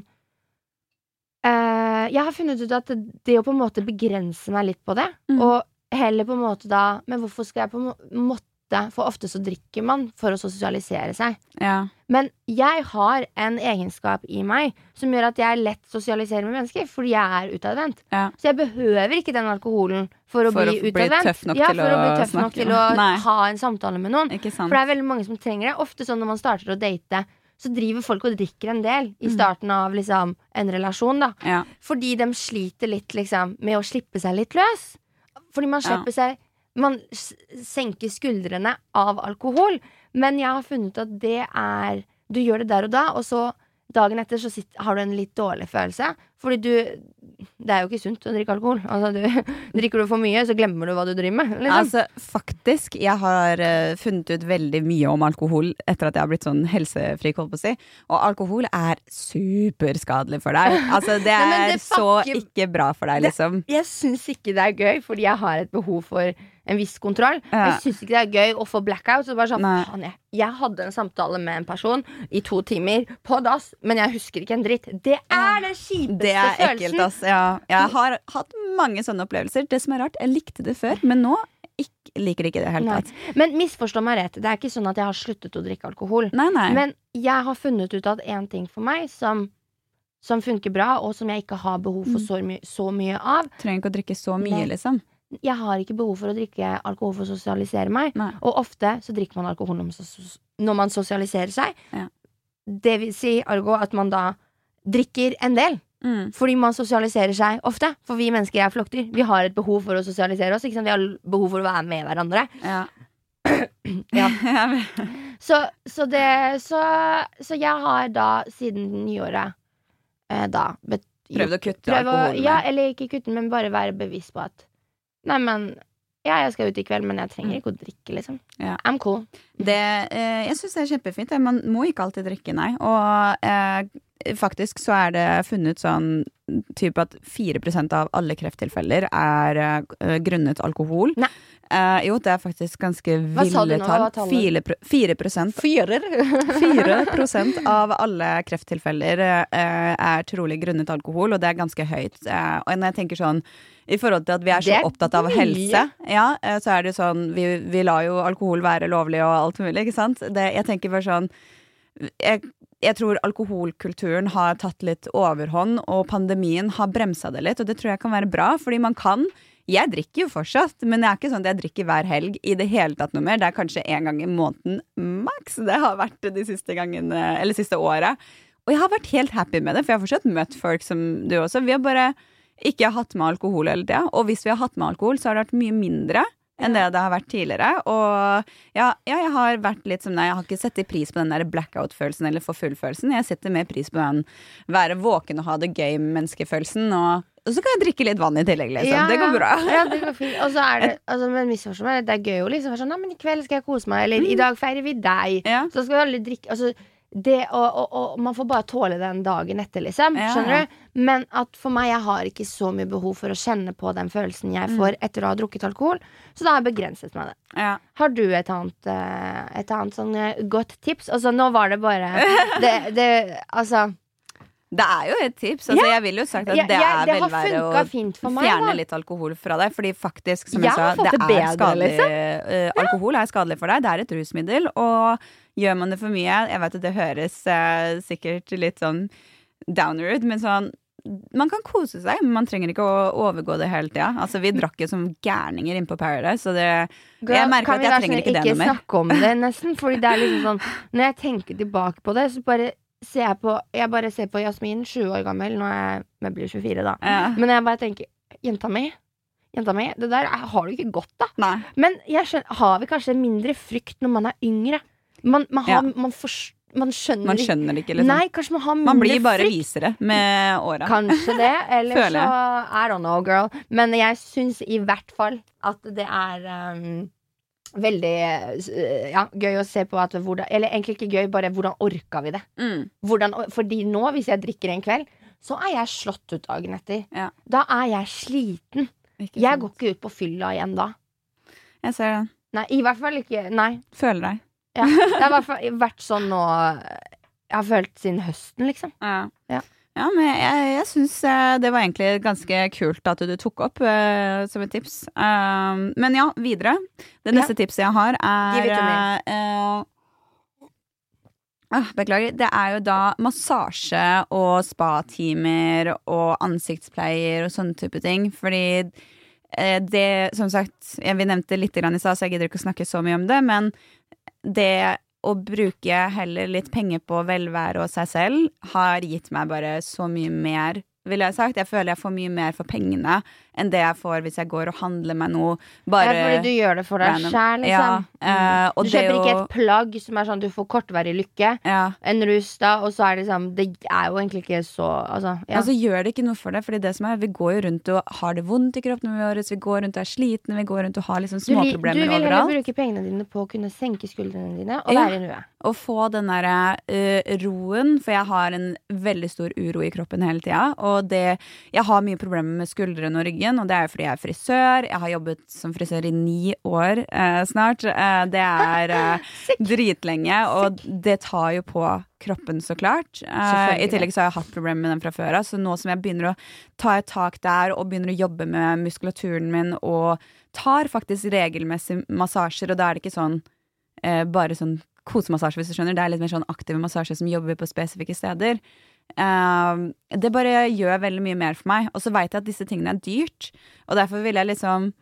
eh, Jeg har funnet ut at det, det å på en måte begrense meg litt på det, Mm. og heller på en måte da Men hvorfor skal jeg på en må- måtte For ofte så drikker man for å sosialisere seg. Ja. Men jeg har en egenskap i meg som gjør at jeg lett sosialiserer med mennesker, fordi jeg er utadvendt. Ja. Så jeg behøver ikke den alkoholen for å For bli utadvendt. ja, for å å bli tøff nok til å Nei. ha en samtale med noen. For det er veldig mange som trenger det. Ofte sånn når man starter å date, så driver folk og drikker en del i Mm. starten av liksom, en relasjon. da Ja. Fordi de sliter litt liksom, med å slippe seg litt løs. Fordi man Ja. slipper seg Man senker skuldrene av alkohol. Men jeg har funnet ut at det er Du gjør det der og da, og så dagen etter så sitter, har du en litt dårlig følelse. Fordi du Det er jo ikke sunt å drikke alkohol. Altså, du, drikker du for mye, så glemmer du hva du driver med. Liksom. Altså, faktisk, jeg har eh, funnet ut veldig mye om alkohol etter at jeg har blitt sånn helsefrik, holdt på å si. Og alkohol er superskadelig for deg. Altså, det Nei, det er så ikke bra for deg, liksom. jeg syns ikke det er gøy, fordi jeg har et behov for en viss kontroll. Ja. Jeg syns ikke det er gøy å få blackout. Så bare sånn, Nei. jeg hadde en samtale med en person i to timer på dass, men jeg husker ikke en dritt. Det er det kjipeste Det er ekkelt, ass. Ja. Jeg har hatt mange sånne opplevelser. Det som er rart, jeg likte det før, men nå ikke, liker det ikke det hele tatt. Men misforstå meg rett, det er ikke sånn at jeg har sluttet å drikke alkohol. Nei, nei. Men jeg har funnet ut at én ting for meg som, som funker bra, og som jeg ikke har behov for Mm. så, my så mye av Trenger ikke å drikke så mye, Nei. liksom. Jeg har ikke behov for å drikke alkohol for å sosialisere meg. Nei. Og ofte så drikker man alkohol når man, når man sosialiserer seg. Ja. Det vil si, ergo, at man da drikker en del. Mm. Fordi man sosialiserer seg ofte. For vi mennesker er flokkdyr. Vi har et behov for å sosialisere oss. Vi har behov for å være med hverandre. Ja. Ja. Så, så det Så, så jeg har da siden nyåret eh, da bet, Prøvd å kutte prøv alkoholen. Ja, eller ikke kutte, men bare være bevisst på at Nei, men Ja, jeg skal ut i kveld, men jeg trenger ikke å drikke, liksom. Ja. I'm cool. Det, eh, jeg syns det er kjempefint. Man må ikke alltid drikke, nei. Og eh, faktisk så er det funnet sånn type at 4% av alle krefttilfeller er uh, grunnet alkohol. Nei. Uh, jo, det er faktisk ganske ville tall. 4, 4 4% av alle krefttilfeller uh, er trolig grunnet alkohol, og det er ganske høyt. Og når jeg tenker sånn i forhold til at vi er så er opptatt av mye. helse, ja, så er det sånn vi, vi lar jo alkohol være lovlig og alt mulig, ikke sant? Det, jeg tenker bare sånn jeg, jeg tror alkoholkulturen har tatt litt overhånd, og pandemien har bremsa det litt, og det tror jeg kan være bra, fordi man kan jeg drikker jo fortsatt, men det er ikke sånn at jeg drikker hver helg i det hele tatt noe mer. Det er kanskje én gang i måneden maks. Det har vært de siste gangene, eller siste året. Og jeg har vært helt happy med det, for jeg har fortsatt møtt folk som du også. Vi har bare ikke hatt med alkohol hele tida. Og hvis vi har hatt med alkohol, så har det vært mye mindre enn det det har vært tidligere. Og ja, ja, jeg har vært litt som deg. Jeg har ikke sett i pris på den der blackout-følelsen eller for full-følelsen. Jeg setter mer pris på den være våken og ha det gøy-menneskefølelsen. Og, og så kan jeg drikke litt vann i tillegg, liksom. det går bra. Ja, det går fint. Og så er det altså, Men misforstå meg, det er gøy å liksom være sånn Nei, men i kveld skal jeg kose meg. Eller i dag feirer vi deg. Mm. Ja. Så skal vi alle drikke Altså det, og, og, og man får bare tåle den dagen etter, liksom. Ja, Skjønner du? Men at for meg, jeg har ikke så mye behov for å kjenne på den følelsen Mm. jeg får etter å ha drukket alkohol. Så da har jeg begrenset meg det. Ja. Har du et annet, eh, et annet sånn eh, godt tips? Altså, nå var det bare det, det Altså Det er jo et tips. Altså, Jeg vil jo sagt at jeg- det er det velvære å meg. fjerne da. litt alkohol fra deg. Fordi faktisk, som Jeg jeg, sa, det det er bedre, skadelig. liksom. eh, alkohol er skadelig for deg. Det er et rusmiddel. Og gjør man det for mye Jeg vet at det høres eh, sikkert litt sånn Downward, men sånn man kan kose seg, men man trenger ikke å overgå det hele tida. Altså, vi drakk jo som gærninger inne på Paradise, så det Jeg merker at jeg trenger ikke det noe mer. Kan vi ikke snakke om det, nesten? Fordi det er liksom sånn Når jeg tenker tilbake på det, så bare ser jeg på Jeg bare ser på Jasmin, 20 år gammel, nå er jeg, jeg blir 24, da. Ja. Men jeg bare tenker Jenta mi, jenta mi, det der er- har du ikke godt av. Men jeg skjønner, har vi kanskje mindre frykt når man er yngre? Man, man, har, Ja. man, forst- man skjønner Man skjønner det ikke, liksom. Nei, kanskje man har mindre Man blir bare frykt. visere med åra. Kanskje det, eller så I don't know, girl. Men jeg syns i hvert fall at det er um, veldig ja, gøy å se på at hvordan Eller egentlig ikke gøy, bare hvordan orka vi det? Mm. Hvordan, fordi nå, hvis jeg drikker en kveld, så er jeg slått ut dagen etter. Ja. Da er jeg sliten. Jeg går ikke ut på fylla igjen da. Jeg ser den. Nei, i hvert fall ikke Nei. Føler deg. Ja, det har i hvert fall vært sånn nå Jeg har følt siden høsten, liksom. Ja. Ja. Ja, men jeg, jeg syns eh, det var egentlig ganske kult at du tok opp uh, som et tips. Uh, men ja, videre. Det neste tipset jeg har, er eh, ah, Beklager. Det er jo da massasje og spatimer og ansiktspleier og sånne type ting. Fordi eh, det, som sagt, vi nevnte litt i stad, så jeg gidder ikke å snakke så mye om det, men det å bruke heller litt penger på velvære og seg selv har gitt meg bare så mye mer ville jeg sagt. Jeg føler jeg får mye mer for pengene enn det jeg får hvis jeg går og handler meg noe. Bare er fordi du gjør det for deg sjæl, liksom. Ja, uh, du det kjøper ikke et plagg som er sånn du får kortvarig lykke. ja. En rus, da, og så er det liksom Det er jo egentlig ikke så Altså, ja. Altså gjør det ikke noe for deg, Fordi det som er, vi går jo rundt og har det vondt i kroppen vår, vi går rundt og er slitne, vi går rundt og har liksom småproblemer overalt. du du vil heller overalt. bruke pengene dine på å kunne senke skuldrene dine og Ja. være i nuet. Og få den derre uh, roen, for jeg har en veldig stor uro i kroppen hele tida. Og det Jeg har mye problemer med skuldrene og ryggen, og det er jo fordi jeg er frisør. Jeg har jobbet som frisør i ni år eh, snart. Eh, det er eh, dritlenge, og det tar jo på kroppen, så klart. Eh, I tillegg så har jeg hatt problemer med den fra før av, så nå som jeg begynner å ta et tak der og begynner å jobbe med muskulaturen min og tar faktisk regelmessig massasjer, og da er det ikke sånn eh, bare sånn kosemassasje, hvis du skjønner. Det er litt mer sånn aktive massasjer som jobber på spesifikke steder. Eh, det bare gjør veldig mye mer for meg. Og så veit jeg at disse tingene er dyrt, og derfor vil jeg liksom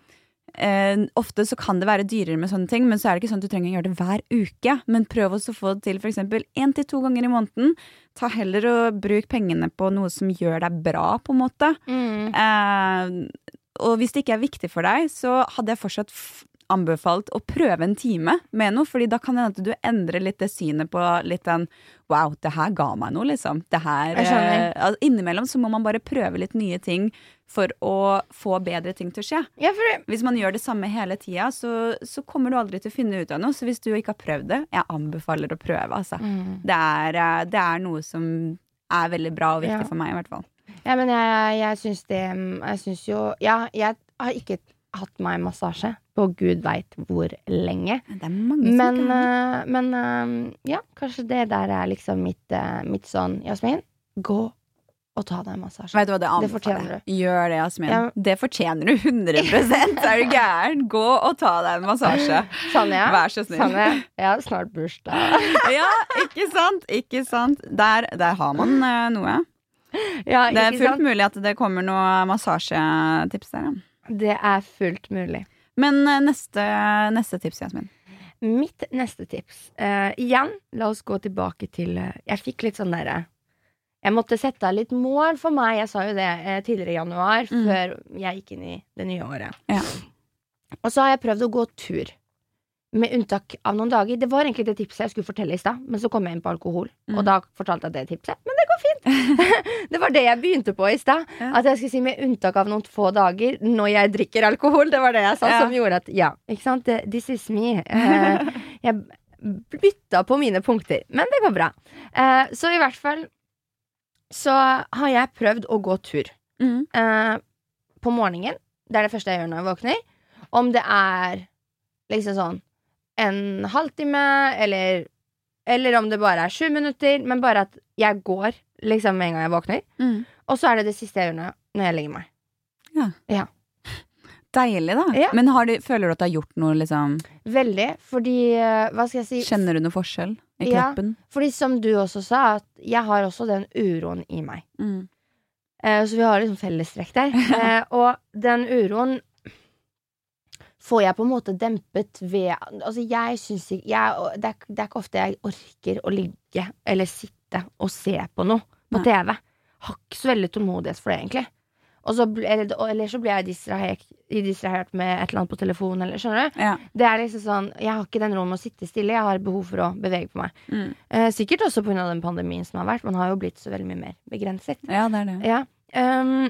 Uh, Ofte så kan det være dyrere med sånne ting, men så er det ikke sånn at du trenger å gjøre det hver uke. Men prøv også å få det til f.eks. én til to ganger i måneden. Ta heller og bruk pengene på noe som gjør deg bra, på en måte. Eh, og hvis det ikke er viktig for deg, så hadde jeg fortsatt anbefalt å prøve en time med noe, fordi da kan det hende at du endrer litt det synet på litt den Wow, det her ga meg noe, liksom. Det her altså, Innimellom så må man bare prøve litt nye ting for å få bedre ting til å skje. Ja, Hvis man gjør det samme hele tida, så, så kommer du aldri til å finne ut av noe. Så hvis du ikke har prøvd det, jeg anbefaler å prøve, altså. Mm. Det, er, eh, det er noe som er veldig bra og viktig Ja. for meg, i hvert fall. Ja, men jeg, jeg syns det Jeg syns jo Ja, jeg har ikke hatt meg massasje på gud veit hvor lenge. Det er mange som Men, har det. eh, men eh, ja, kanskje det der er liksom mitt, eh, mitt sånn Jasmin, gå og ta deg en massasje. Vet du hva, det Det fortjener du. Gjør det, Jasmin. Ja. Det fortjener du 100 Er du gæren? Gå og ta deg en massasje. Sanja, Vær så snill. Sanja, jeg har snart bursdag. Ja, ikke sant? Ikke sant? Der, der har man uh, noe. Ja, Det er fullt sant? mulig at det kommer noe massasjetips der. ja. Det er fullt mulig. Men eh, neste, neste tips, Jasmin. Mitt neste tips uh, Igjen, la oss gå tilbake til uh, Jeg fikk litt sånn derre Jeg måtte sette av litt mål for meg. Jeg sa jo det uh, tidligere i januar, Mm. før jeg gikk inn i det nye året. Ja. Og så har jeg prøvd å gå tur. Med unntak av noen dager. Det var egentlig det tipset jeg skulle fortelle i stad, men så kom jeg inn på alkohol. Mm. Og da fortalte jeg det tipset. Men det går fint! det var det jeg begynte på i stad. Ja. At jeg skulle si med unntak av noen få dager når jeg drikker alkohol. Det var det jeg sa, Ja. som gjorde at ja, ikke sant. This is me. Eh, jeg bytta på mine punkter, men det går bra. Eh, så i hvert fall så har jeg prøvd å gå tur Mm. eh, på morgenen. Det er det første jeg gjør når jeg våkner. Om det er liksom sånn en halvtime, eller, eller om det bare er sju minutter, men bare at jeg går liksom med en gang jeg våkner. Mm. Og så er det det siste jeg gjør når, når jeg legger meg. Ja Deilig, da. Ja. Men har du, føler du at du har gjort noe, liksom Veldig, fordi eh, Hva skal jeg si? Kjenner du noe forskjell i Ja. kroppen? Fordi som du også sa, at jeg har også den uroen i meg. Mm. Eh, så vi har liksom fellestrekk der. Eh, og den uroen får jeg på en måte dempet ved Altså, jeg syns ikke jeg, det, er, det er ikke ofte jeg orker å ligge eller sitte og se på noe på. TV. Har ikke så veldig tålmodighet for det, egentlig. Så, eller, eller så blir jeg distrahert, distrahert med et eller annet på telefonen, eller skjønner du? Ja. Det er liksom sånn Jeg har ikke den roen med å sitte stille, jeg har behov for å bevege på meg. Mm. Eh, sikkert også pga. den pandemien som har vært. Man har jo blitt så veldig mye mer begrenset. ja, det er det. Ja. ehm,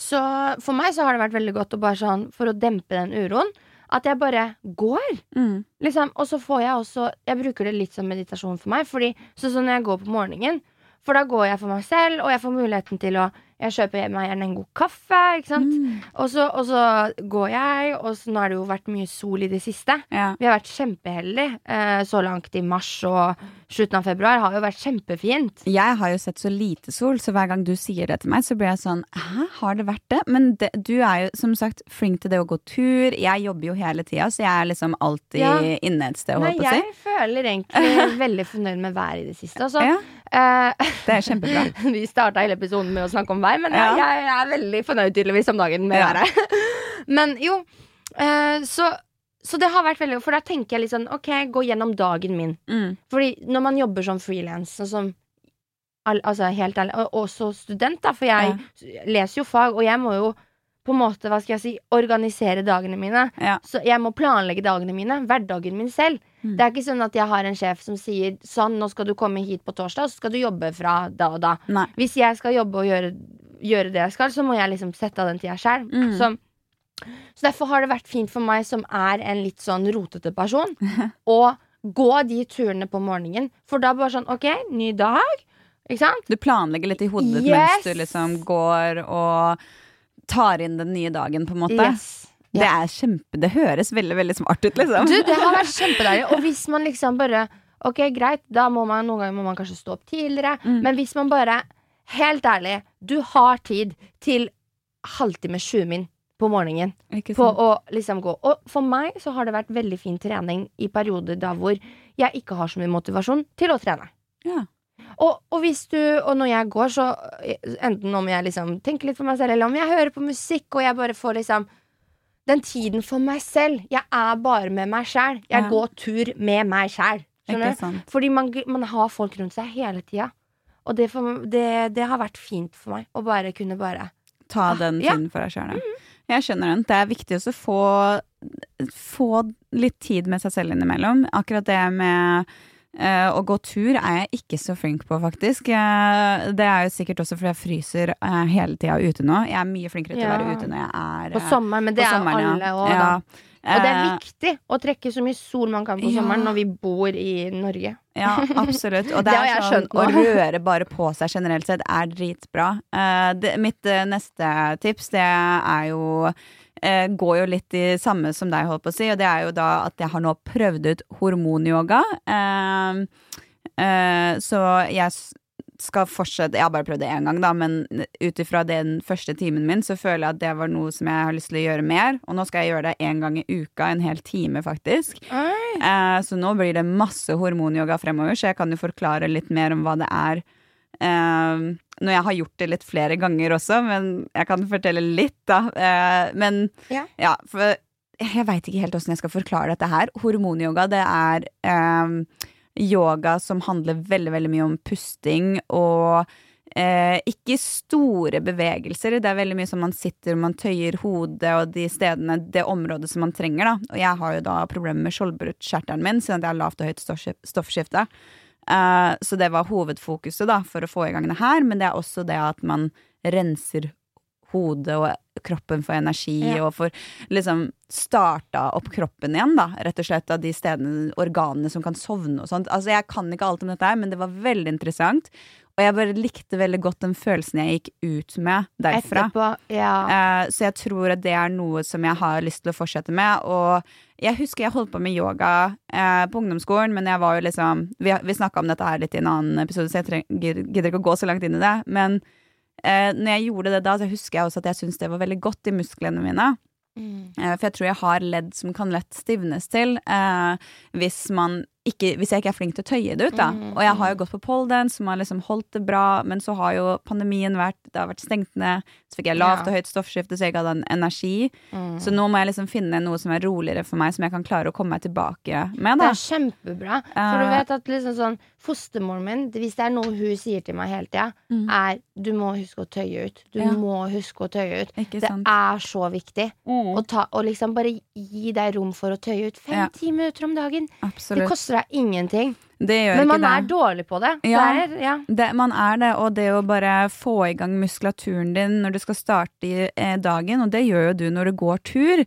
så for meg så har det vært veldig godt å bare sånn, for å dempe den uroen, at jeg bare går. Mm. Liksom. Og så får jeg også Jeg bruker det litt som meditasjon for meg. Fordi Sånn som når jeg går på morgenen, for da går jeg for meg selv, og jeg får muligheten til å Jeg kjøper meg gjerne en god kaffe, ikke sant. Mm. Og, så, og så går jeg, og så nå har det jo vært mye sol i det siste. Ja. Vi har vært kjempeheldige eh, så langt i mars og slutten av februar. Har jo vært kjempefint. Jeg har jo sett så lite sol, så hver gang du sier det til meg, så blir jeg sånn Hæ, har det vært det? Men det, du er jo som sagt flink til det å gå tur. Jeg jobber jo hele tida, så jeg er liksom alltid Ja. inne et sted, holdt på å si. jeg føler egentlig veldig fornøyd med været i det siste. Altså. Ja, Uh, det er kjempebra. vi starta hele episoden med å snakke om vær, men Ja. jeg, jeg er veldig fornøyd tydeligvis om dagen med været. men jo, uh, så, så det har vært veldig For da tenker jeg litt sånn OK, gå gjennom dagen min. Mm. Fordi når man jobber som frilans, sånn som al altså helt ærlig, og også student, da, for jeg leser jo fag, og jeg må jo på en måte, hva skal jeg si, organisere dagene mine. Ja. Så jeg må planlegge dagene mine, hverdagen min selv. Mm. Det er ikke sånn at jeg har en sjef som sier sånn, nå skal du komme hit på torsdag, så skal du jobbe fra da og da. Nei. Hvis jeg skal jobbe og gjøre, gjøre det jeg skal, så må jeg liksom sette av den tida sjøl. Mm. Så, så derfor har det vært fint for meg som er en litt sånn rotete person, å gå de turene på morgenen. For da bare sånn OK, ny dag. Ikke sant? Du planlegger litt i hodet ditt Yes! mens du liksom går og tar inn den nye dagen, på en måte. Yes. Det er kjempe Det høres veldig, veldig smart ut, liksom. Du, det har vært kjempedeilig. Og hvis man liksom bare Ok, greit, da må man noen ganger må man kanskje stå opp tidligere. Mm. Men hvis man bare Helt ærlig, du har tid til halvtime, 20 min på morgenen på å liksom gå. Og for meg så har det vært veldig fin trening i perioder da hvor jeg ikke har så mye motivasjon til å trene. Ja. Og, og hvis du, og når jeg går, så enten om jeg liksom tenker litt for meg selv, eller om jeg hører på musikk, og jeg bare får liksom den tiden for meg selv. Jeg er bare med meg sjæl. Jeg Ja. går tur med meg sjæl. Fordi man, man har folk rundt seg hele tida. Og det, for, det, det har vært fint for meg å bare kunne bare Ta den Ja. for deg sjøl, ja. Jeg skjønner den. Det er viktig å få, få litt tid med seg selv innimellom. Akkurat det med eh, å gå tur er jeg ikke så flink på, faktisk. Eh, det er jo sikkert også fordi jeg fryser eh, hele tida ute nå. Jeg er mye flinkere til å være ute når jeg er På sommeren, men det er jo alle òg, Ja. da. Og det er Eh, viktig å trekke så mye sol man kan på Ja. sommeren når vi bor i Norge. Ja, absolutt. Og det, Det er sånn, å røre bare på seg generelt sett er dritbra. Uh, det, mitt uh, neste tips, det er jo uh, Går jo litt i samme som deg, holdt på å si, og det er jo da at jeg har nå prøvd ut hormonyoga. Så jeg skal fortsette Jeg har bare prøvd det én gang, da, men ut ifra den første timen min, så føler jeg at det var noe som jeg har lyst til å gjøre mer. Og nå skal jeg gjøre det én gang i uka, en hel time, faktisk. Eh, så nå blir det masse hormonyoga fremover, så jeg kan jo forklare litt mer om hva det er. Eh, når jeg har gjort det litt flere ganger også, men jeg kan fortelle litt, da. Eh, men Ja. ja, for jeg veit ikke helt åssen jeg skal forklare dette her. Hormonyoga, det er eh, yoga som handler veldig, veldig mye om pusting og Eh, ikke store bevegelser. Det er veldig mye som man sitter og man tøyer hodet og de stedene, det området som man trenger. da Og jeg har jo da problemer med skjoldbruskkjertelen min, siden jeg har lavt og høyt stoffskif- stoffskifte. Eh, så det var hovedfokuset da for å få i gang det her, men det er også det at man renser hodet og kroppen for energi, Ja. og får liksom starta opp kroppen igjen, da. Rett og slett av de stedene, organene som kan sovne og sånt. Altså, jeg kan ikke alt om dette her, men det var veldig interessant. Og jeg bare likte veldig godt den følelsen jeg gikk ut med derfra. Etterpå, ja. Eh, så jeg tror at det er noe som jeg har lyst til å fortsette med. Og jeg husker jeg holdt på med yoga eh, på ungdomsskolen, men jeg var jo liksom Vi, vi snakka om dette her litt i en annen episode, så jeg gidder ikke å gå så langt inn i det. Men eh, når jeg gjorde det da, så husker jeg også at jeg syntes det var veldig godt i musklene mine. Mm. Eh, For jeg tror jeg har ledd som kan lett stivnes til eh, hvis, man ikke, hvis jeg ikke er flink til å tøye det ut. Da. Mm, Og jeg har jo gått på poledance, som har liksom holdt det bra, men så har jo pandemien vært Det har vært stengt ned. Så fikk jeg lavt og høyt stoffskifte, så jeg ikke hadde en energi. Mm. Så nå må jeg liksom finne noe som er roligere for meg, som jeg kan klare å komme meg tilbake med. Da. Det er kjempebra. For du Eh. vet at liksom sånn Fostermoren min, hvis det er noe hun sier til meg hele tida, Mm. er du må huske å tøye ut. Du Ja. må huske å tøye ut. Det er så viktig. Mm, Å ta, og liksom bare gi deg rom for å tøye ut. Ja. Fem-ti minutter om dagen. Det koster deg ingenting. Men man det. er dårlig på det. Ja. Det er, ja. Det, man er det, og det å bare få i gang muskulaturen din når du skal starte i eh, dagen, og det gjør jo du når du går tur. Eh,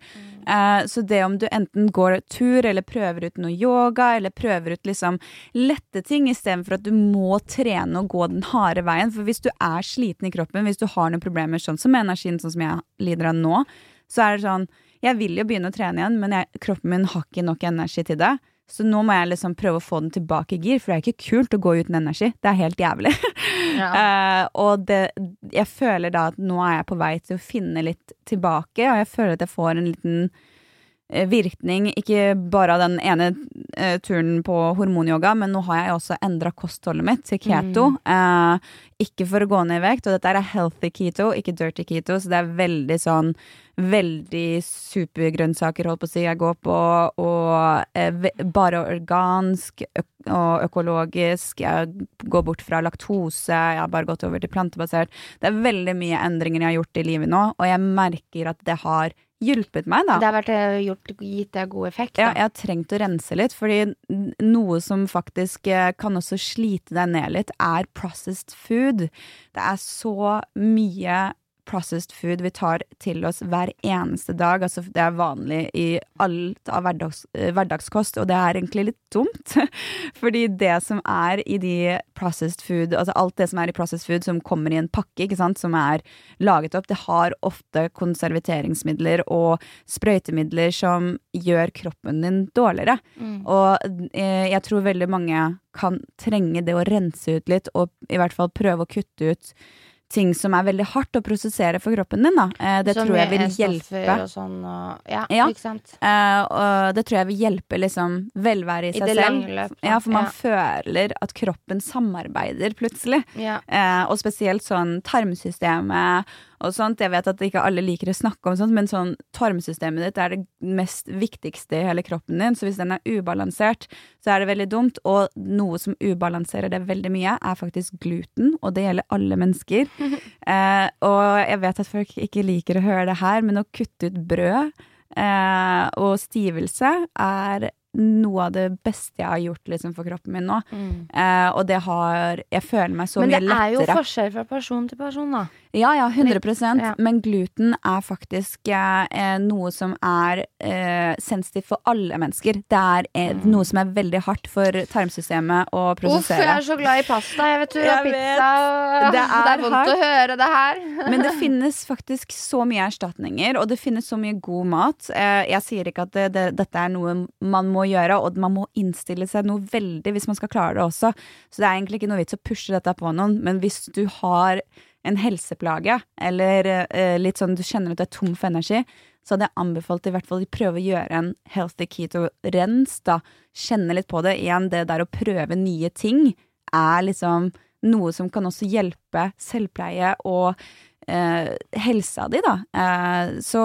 så det om du enten går tur, eller prøver ut noe yoga, eller prøver ut liksom lette ting, istedenfor at du må trene og gå den harde veien. For hvis du er sliten i kroppen, hvis du har noen problemer sånn som energien, sånn som jeg lider av nå, så er det sånn Jeg vil jo begynne å trene igjen, men jeg, kroppen min har ikke nok energi til det. Så nå må jeg liksom prøve å få den tilbake i gir, for det er ikke kult å gå uten energi. Det er helt jævlig. Ja. uh, og det, jeg føler da at nå er jeg på vei til å finne litt tilbake, og jeg føler at jeg får en liten eh, virkning, ikke bare av den ene uh, turen på hormonyoga, men nå har jeg også endra kostholdet mitt til keto. Eh, ikke for å gå ned i vekt, og dette er healthy keto, ikke dirty keto, så det er veldig sånn Veldig supergrønnsaker, holdt på å si, jeg går på, og eh, bare organsk og økologisk. Jeg går bort fra laktose, jeg har bare gått over til plantebasert. Det er veldig mye endringer jeg har gjort i livet nå, og jeg merker at det har hjulpet meg, da. Det har vært eh, gjort, gitt deg god effekt. Ja, jeg har trengt å rense litt, fordi noe som faktisk eh, kan også slite deg ned litt, er processed food. Det er så mye processed food vi tar til oss hver eneste dag. Altså, det er vanlig i alt av hverdags, eh, hverdagskost, og det er egentlig litt dumt. Fordi det som er i de processed food, altså alt det som er i processed food som kommer i en pakke, ikke sant, som er laget opp, det har ofte konservateringsmidler og sprøytemidler som gjør kroppen din dårligere. Mm. Og eh, jeg tror veldig mange kan trenge det å rense ut litt, og i hvert fall prøve å kutte ut ting som er veldig hardt å prosessere for kroppen din. Da. Eh, det som tror jeg vil hjelpe. Og sånn, og, ja, Ja. ikke sant? Eh, og det tror jeg vil hjelpe liksom velvære i I seg selv. løp. Ja, for man føler at kroppen samarbeider plutselig. ja. Eh, og spesielt sånn tarmsystemet og sånt. Jeg vet at ikke alle liker å snakke om sånt, men sånn tarmsystemet ditt er det mest viktigste i hele kroppen din. Så hvis den er ubalansert, så er det veldig dumt. Og noe som ubalanserer det veldig mye, er faktisk gluten, og det gjelder alle mennesker. eh, og jeg vet at folk ikke liker å høre det her, men å kutte ut brød eh, og stivelse er noe av det beste jeg har gjort liksom, for kroppen min nå. Mm. Eh, og det har Jeg føler meg så Men det er jo forskjell fra person til person, da. Ja, ja, 100 ja. Men gluten er faktisk eh, noe som er eh, sensitivt for alle mennesker. Det er eh, Mm. noe som er veldig hardt for tarmsystemet å Uff, jeg prosessere. er så glad i pasta, jeg vet du. Jeg Og pizza. Og, Det det, er er vondt hardt. å høre det her. Men det finnes faktisk så mye erstatninger, og det finnes så mye god mat. Eh, jeg sier ikke at det, det, dette er noe man må gjøre, og man må innstille seg noe veldig hvis man skal klare det også. Så det er egentlig ikke noe vits å pushe dette på noen, men hvis du har en helseplage, eller eh, litt sånn du kjenner at du er tom for energi, så hadde jeg anbefalt i hvert fall å prøve å gjøre en healthy keto-rens, da. Kjenne litt på det. Igjen, det der å prøve nye ting er liksom noe som kan også hjelpe selvpleie og eh, helsa di, da. Eh, så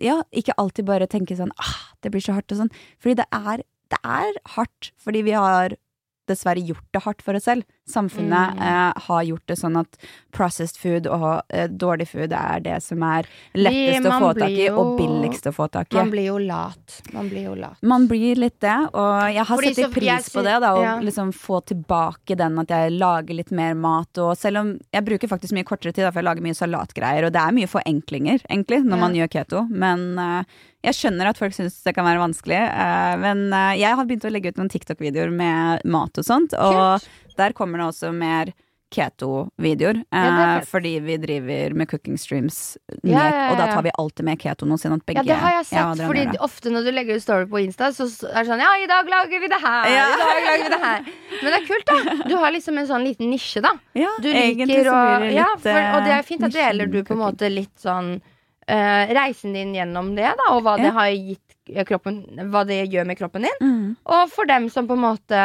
ja, ikke alltid bare tenke sånn ah, det blir så hardt og sånn. Fordi det er, det er hardt, fordi vi har dessverre gjort det hardt for oss selv. Samfunnet Mm. eh, har gjort det sånn at processed food og eh, dårlig food er det som er lettest å få tak i, jo, og billigst å få tak i. Man blir jo lat. Man blir jo lat. Man blir litt det, og jeg har Fordi sett pris på det, da, å ja. liksom få tilbake den at jeg lager litt mer mat, og selv om jeg bruker faktisk mye kortere tid, da, for jeg lager mye salatgreier, og det er mye forenklinger, egentlig, når Ja. man gjør keto, men eh, jeg skjønner at folk syns det kan være vanskelig, eh, men eh, jeg har begynt å legge ut noen TikTok-videoer med mat og sånt, og der kommer det også mer keto-videoer, Ja, eh, fordi vi driver med cooking streams, med, Ja, ja, og da tar vi alltid med keto noensinne. Ja, det har jeg sett. Fordi ofte når du legger ut story på Insta, så er det sånn Ja, i dag lager vi det her! I dag lager vi det her. Men det er kult, da. Du har liksom en sånn liten nisje, da. Ja, Du liker å ja, for, Og det er fint at eh, deler du på en måte litt sånn uh, Reisen din gjennom det, da, og hva det har gitt eh, kroppen Hva det gjør med kroppen din. Mm. Og for dem som på en måte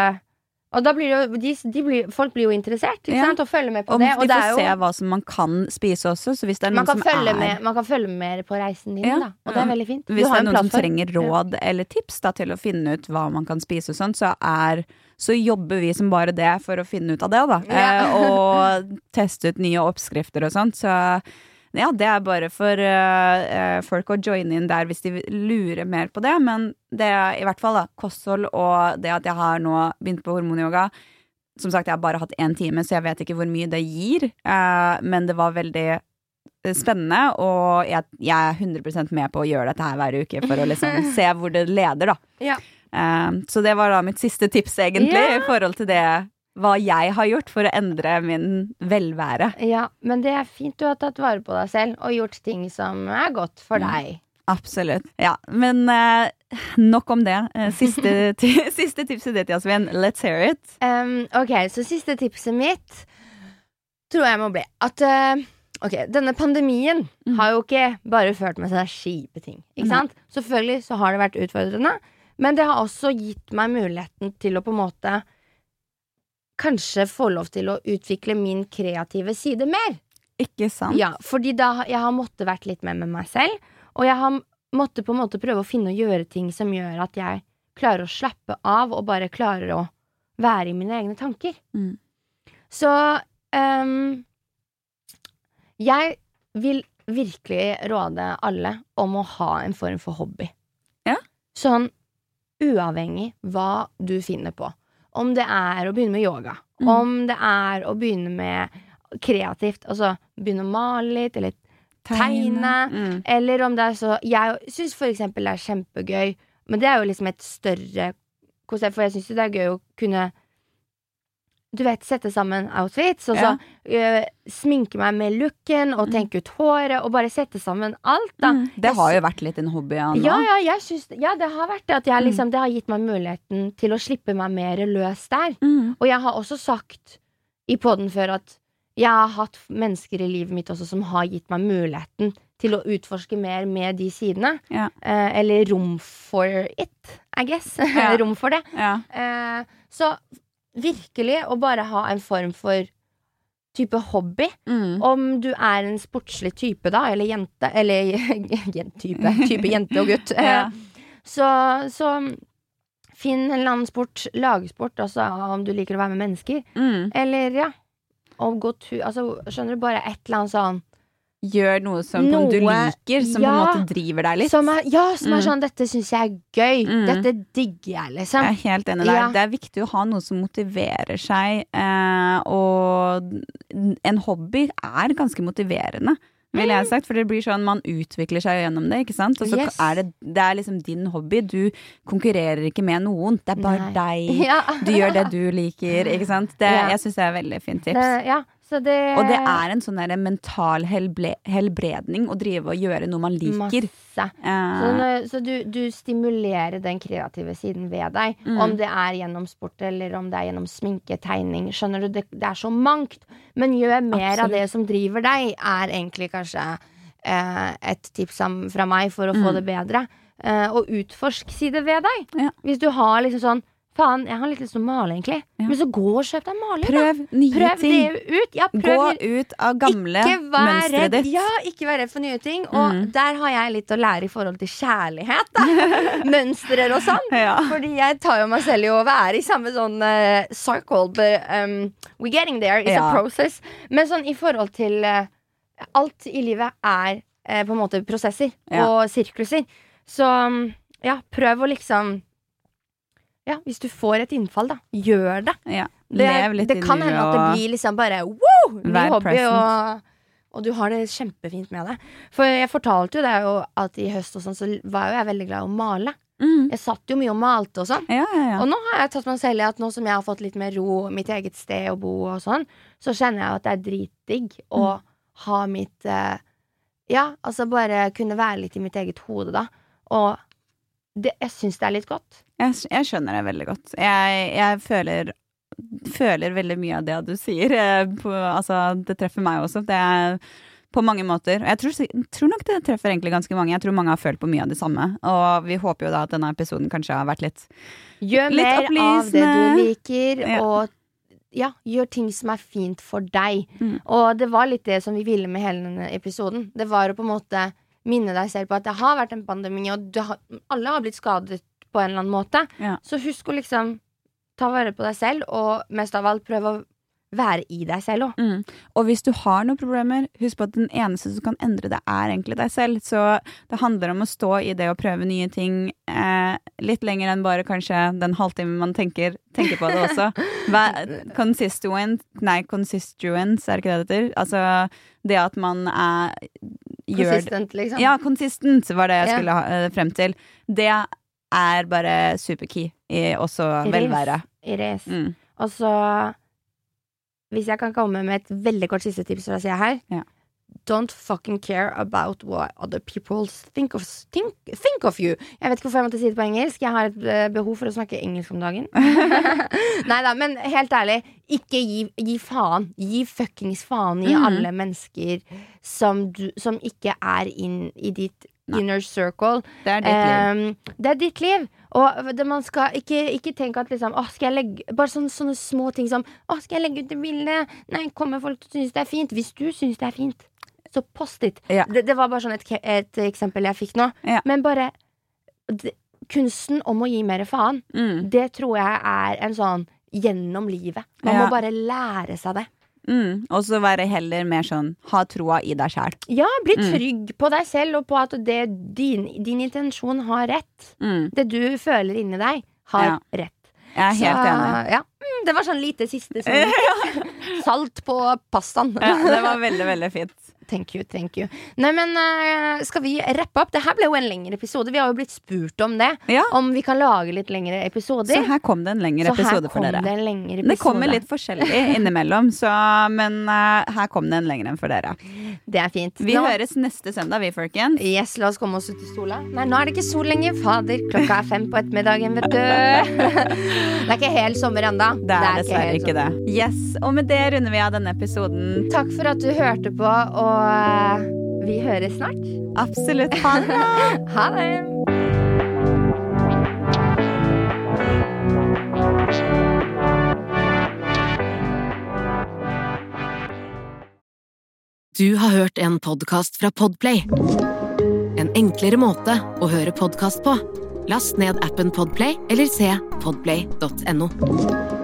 Og da blir jo de, de blir, Folk blir jo interessert, ikke Ja. sant, og følger med på Og det. de Og det får jo se hva som man kan spise også, så hvis det er man noen kan, som er med, man kan følge med på reisen din, Ja. da. Og det er veldig fint. Hvis det er noen som trenger råd eller tips da, til å finne ut hva man kan spise og sånn, så er så jobber vi som bare det for å finne ut av det, da. Eh, og teste ut nye oppskrifter og sånt. Så ja, det er bare for eh, folk å joine inn der hvis de lurer mer på det. Men det er i hvert fall da, kosthold og det at jeg har nå begynt på hormonyoga. Som sagt, jeg har bare hatt én time, så jeg vet ikke hvor mye det gir. Uh, men det var veldig spennende, og jeg, jeg er 100 med på å gjøre dette her hver uke for å liksom se hvor det leder, da. Ja. Uh, så det var da mitt siste tips, egentlig, Ja. i forhold til det hva jeg har gjort for å endre min velvære. Ja, men det er fint du har tatt vare på deg selv og gjort ting som er godt for deg. Absolutt. Ja, men uh, nok om det. Eh, siste, siste tipset ditt, Jasmin. Let's hear it. Um, ok, så siste tipset mitt tror jeg må bli at uh, Ok, denne pandemien Mm. har jo ikke bare ført med seg kjipe ting. Ikke Nei. sant? Selvfølgelig så har det vært utfordrende, men det har også gitt meg muligheten til å på en måte kanskje få lov til å utvikle min kreative side mer. Ikke sant? Ja, fordi da jeg har måttet vært litt mer med meg selv, og jeg har måttet på en måte prøve å finne og gjøre ting som gjør at jeg klarer å slappe av og bare klarer å være i mine egne tanker. Mm. Så um, jeg vil virkelig råde alle om å ha en form for hobby. Ja. Sånn uavhengig hva du finner på. Om det er å begynne med yoga, Mm. om det er å begynne med kreativt, altså begynne å male litt, eller tegne, Mm. eller om det er så Jeg syns for eksempel det er kjempegøy, men det er jo liksom et større konsept, for jeg syns jo det er gøy å kunne du vet, sette sammen outfits, og så øh, sminke meg med looken, og Mm. tenke ut håret, og bare sette sammen alt, da. Mm. Det har jo vært litt en hobby av. Ja, ja, jeg syns, ja, det har vært det. At jeg, Mm. liksom, det har gitt meg muligheten til å slippe meg mer løs der. Mm. Og jeg har også sagt i poden før at jeg har hatt mennesker i livet mitt også som har gitt meg muligheten til å utforske mer med de sidene. Ja. Eh, eller rom for it, I guess. Ja. rom for det. Ja. Eh, så virkelig å bare ha en form for type hobby. Mm. Om du er en sportslig type, da, eller jente Eller type, type jente og gutt. Ja. Så, så finn en eller annen sport, lagsport, altså om du liker å være med mennesker. Mm. Eller ja, Og gå tur Altså, skjønner du, bare et eller annet sånn Gjør noe som noe, du liker, som på en måte driver deg litt. Som er, ja, som er Mm. sånn 'Dette syns jeg er gøy'. Mm. Dette digger jeg, liksom. Jeg er helt enig der. Ja. Det er viktig å ha noe som motiverer seg, eh, og en hobby er ganske motiverende. Vil jeg ha sagt, for det blir sånn Man utvikler seg gjennom det. ikke sant? Og så Yes. er det, det er liksom din hobby. Du konkurrerer ikke med noen. Det er bare Nei. deg. Ja. Du gjør det du liker. ikke sant? Det, Ja. Jeg syns det er veldig fint tips. Det, ja, det Og det er en sånn mental helble helbredning å drive og gjøre noe man liker. Masse. Eh, Så, når- så du, du stimulerer den kreative siden ved deg. Mm. Om det er gjennom sport eller om det er gjennom sminke, tegning. Skjønner du, Det, det er så mangt. Men gjør mer av det som driver deg, er egentlig kanskje eh, et tips fra meg for å få Mm. det bedre. Eh, og utforsk side ved deg. Ja. Hvis du har liksom sånn Faen, jeg har litt lyst til å male, egentlig. Ja. Men så gå og kjøp deg da. prøv nye Prøv ting. det ut. Ja, prøv Gå ut av gamle mønsteret ditt. Ja, ikke vær redd for nye ting. Og Mm. der har jeg litt å lære i forhold til kjærlighet. Da. Mønstrer og sånn. Ja. Fordi jeg tar jo meg selv i å være i samme sånn uh, circle, but um, we're getting there. It's Ja. a process. Men sånn i forhold til uh, Alt i livet er uh, på en måte prosesser og sirkluser. Så um, ja, prøv å liksom Ja, hvis du får et innfall, da, gjør det. Ja. Det, det kan hende at det blir liksom bare wow! Ny hobby, og, og du har det kjempefint med det. For jeg fortalte jo deg jo at i høst og sånn, så var jo jeg veldig glad i å male. Mm. Jeg satt jo mye og malte og sånn. Ja, ja, ja. Og nå har jeg tatt meg selv i at nå som jeg har fått litt mer ro, mitt eget sted å bo og sånn, så kjenner jeg at det er dritdigg å Mm. ha mitt eh, Ja, altså bare kunne være litt i mitt eget hode, da. Og det, jeg syns det er litt godt. Jeg, jeg skjønner det veldig godt. Jeg, jeg føler, føler veldig mye av det du sier. eh, På, altså, det treffer meg også. Det er på mange måter. Jeg tror, tror nok det treffer egentlig ganske mange. Jeg tror mange har følt på mye av det samme. Og vi håper jo da at denne episoden kanskje har vært litt Gjør Litt mer av det du liker, Ja. og ja, gjør ting som er fint for deg. Mm. Og det var litt det som vi ville med hele denne episoden. Det var å på en måte minne deg selv på at det har vært en pandemi, og har, alle har blitt skadet på en eller annen måte. Ja. Så husk å liksom ta vare på deg selv, og mest av alt prøve å være i deg selv òg. mm. Og hvis du har noen problemer, husk på at den eneste som kan endre det, er egentlig deg selv. Så det handler om å stå i det å prøve nye ting eh, litt lenger enn bare kanskje den halvtimen man tenker, tenker på det også. Hva- Constituent Nei, constituents, er det ikke det det heter? Altså det at man er det liksom. Ja, konsistent var det jeg skulle ha, eh, frem til. Det er bare superkey i også is. velvære. I race. Mm. Og så Hvis jeg kan komme med et veldig kort siste tips fra sida her Ja. Don't fucking care about what other people think of, think, think of you. Jeg vet ikke hvorfor jeg måtte si det på engelsk. Jeg har et eh, behov for å snakke engelsk om dagen. Nei da, men helt ærlig, ikke gi, gi faen. Gi fuckings faen i Mhm. alle mennesker som, du, som ikke er inn i ditt Nei. inner circle. Det er ditt liv. Um, det er ditt liv, Og det, man skal ikke, ikke tenke at liksom Åh, skal jeg legge Bare sånne, sånne små ting som Åh, skal jeg legge ut det bildet? Nei, kommer folk til å synes det er fint? Hvis du synes det er fint, så post it. Ja. Det, det var bare sånn et, et eksempel jeg fikk nå. Ja. Men bare det, Kunsten om å gi mer faen, Mm. det tror jeg er en sånn gjennom livet. Man Ja. må bare lære seg det. Mm. Og så være heller mer sånn ha troa i deg sjæl. Ja, bli Mm. trygg på deg selv og på at det, din, din intensjon har rett. Mm. Det du føler inni deg, har Ja. rett. Jeg er helt Så, enig. Ja. Mm, det var sånn lite siste sånn salt på pastaen. Ja, det var veldig, veldig fint. Thank you, thank you. Nei, men uh, skal vi rappe opp? Det her ble jo en lengre episode. Vi har jo blitt spurt om det. Ja, Om vi kan lage litt lengre episoder. så her kom det en lengre Så her episode for kom dere. det en lengre Det kommer litt forskjellig innimellom, så, men uh, her kom det en lengre enn for dere. Det er fint. Vi Nå- høres neste søndag, vi, folkens. Yes, la oss komme oss ut i sola. Nei, nå er det ikke sol lenger. Fader, klokka er fem på ettermiddagen, vet du. det er ikke helt sommer ennå. Det er dessverre ikke, ikke det. Yes, Og med det runder vi av denne episoden. Takk for at du hørte på, og eh, vi høres snart. Absolutt. Ha det! Ha det! Du har hørt en podkast fra Podplay. En enklere måte å høre podkast på. Last ned appen Podplay eller se podplay.no.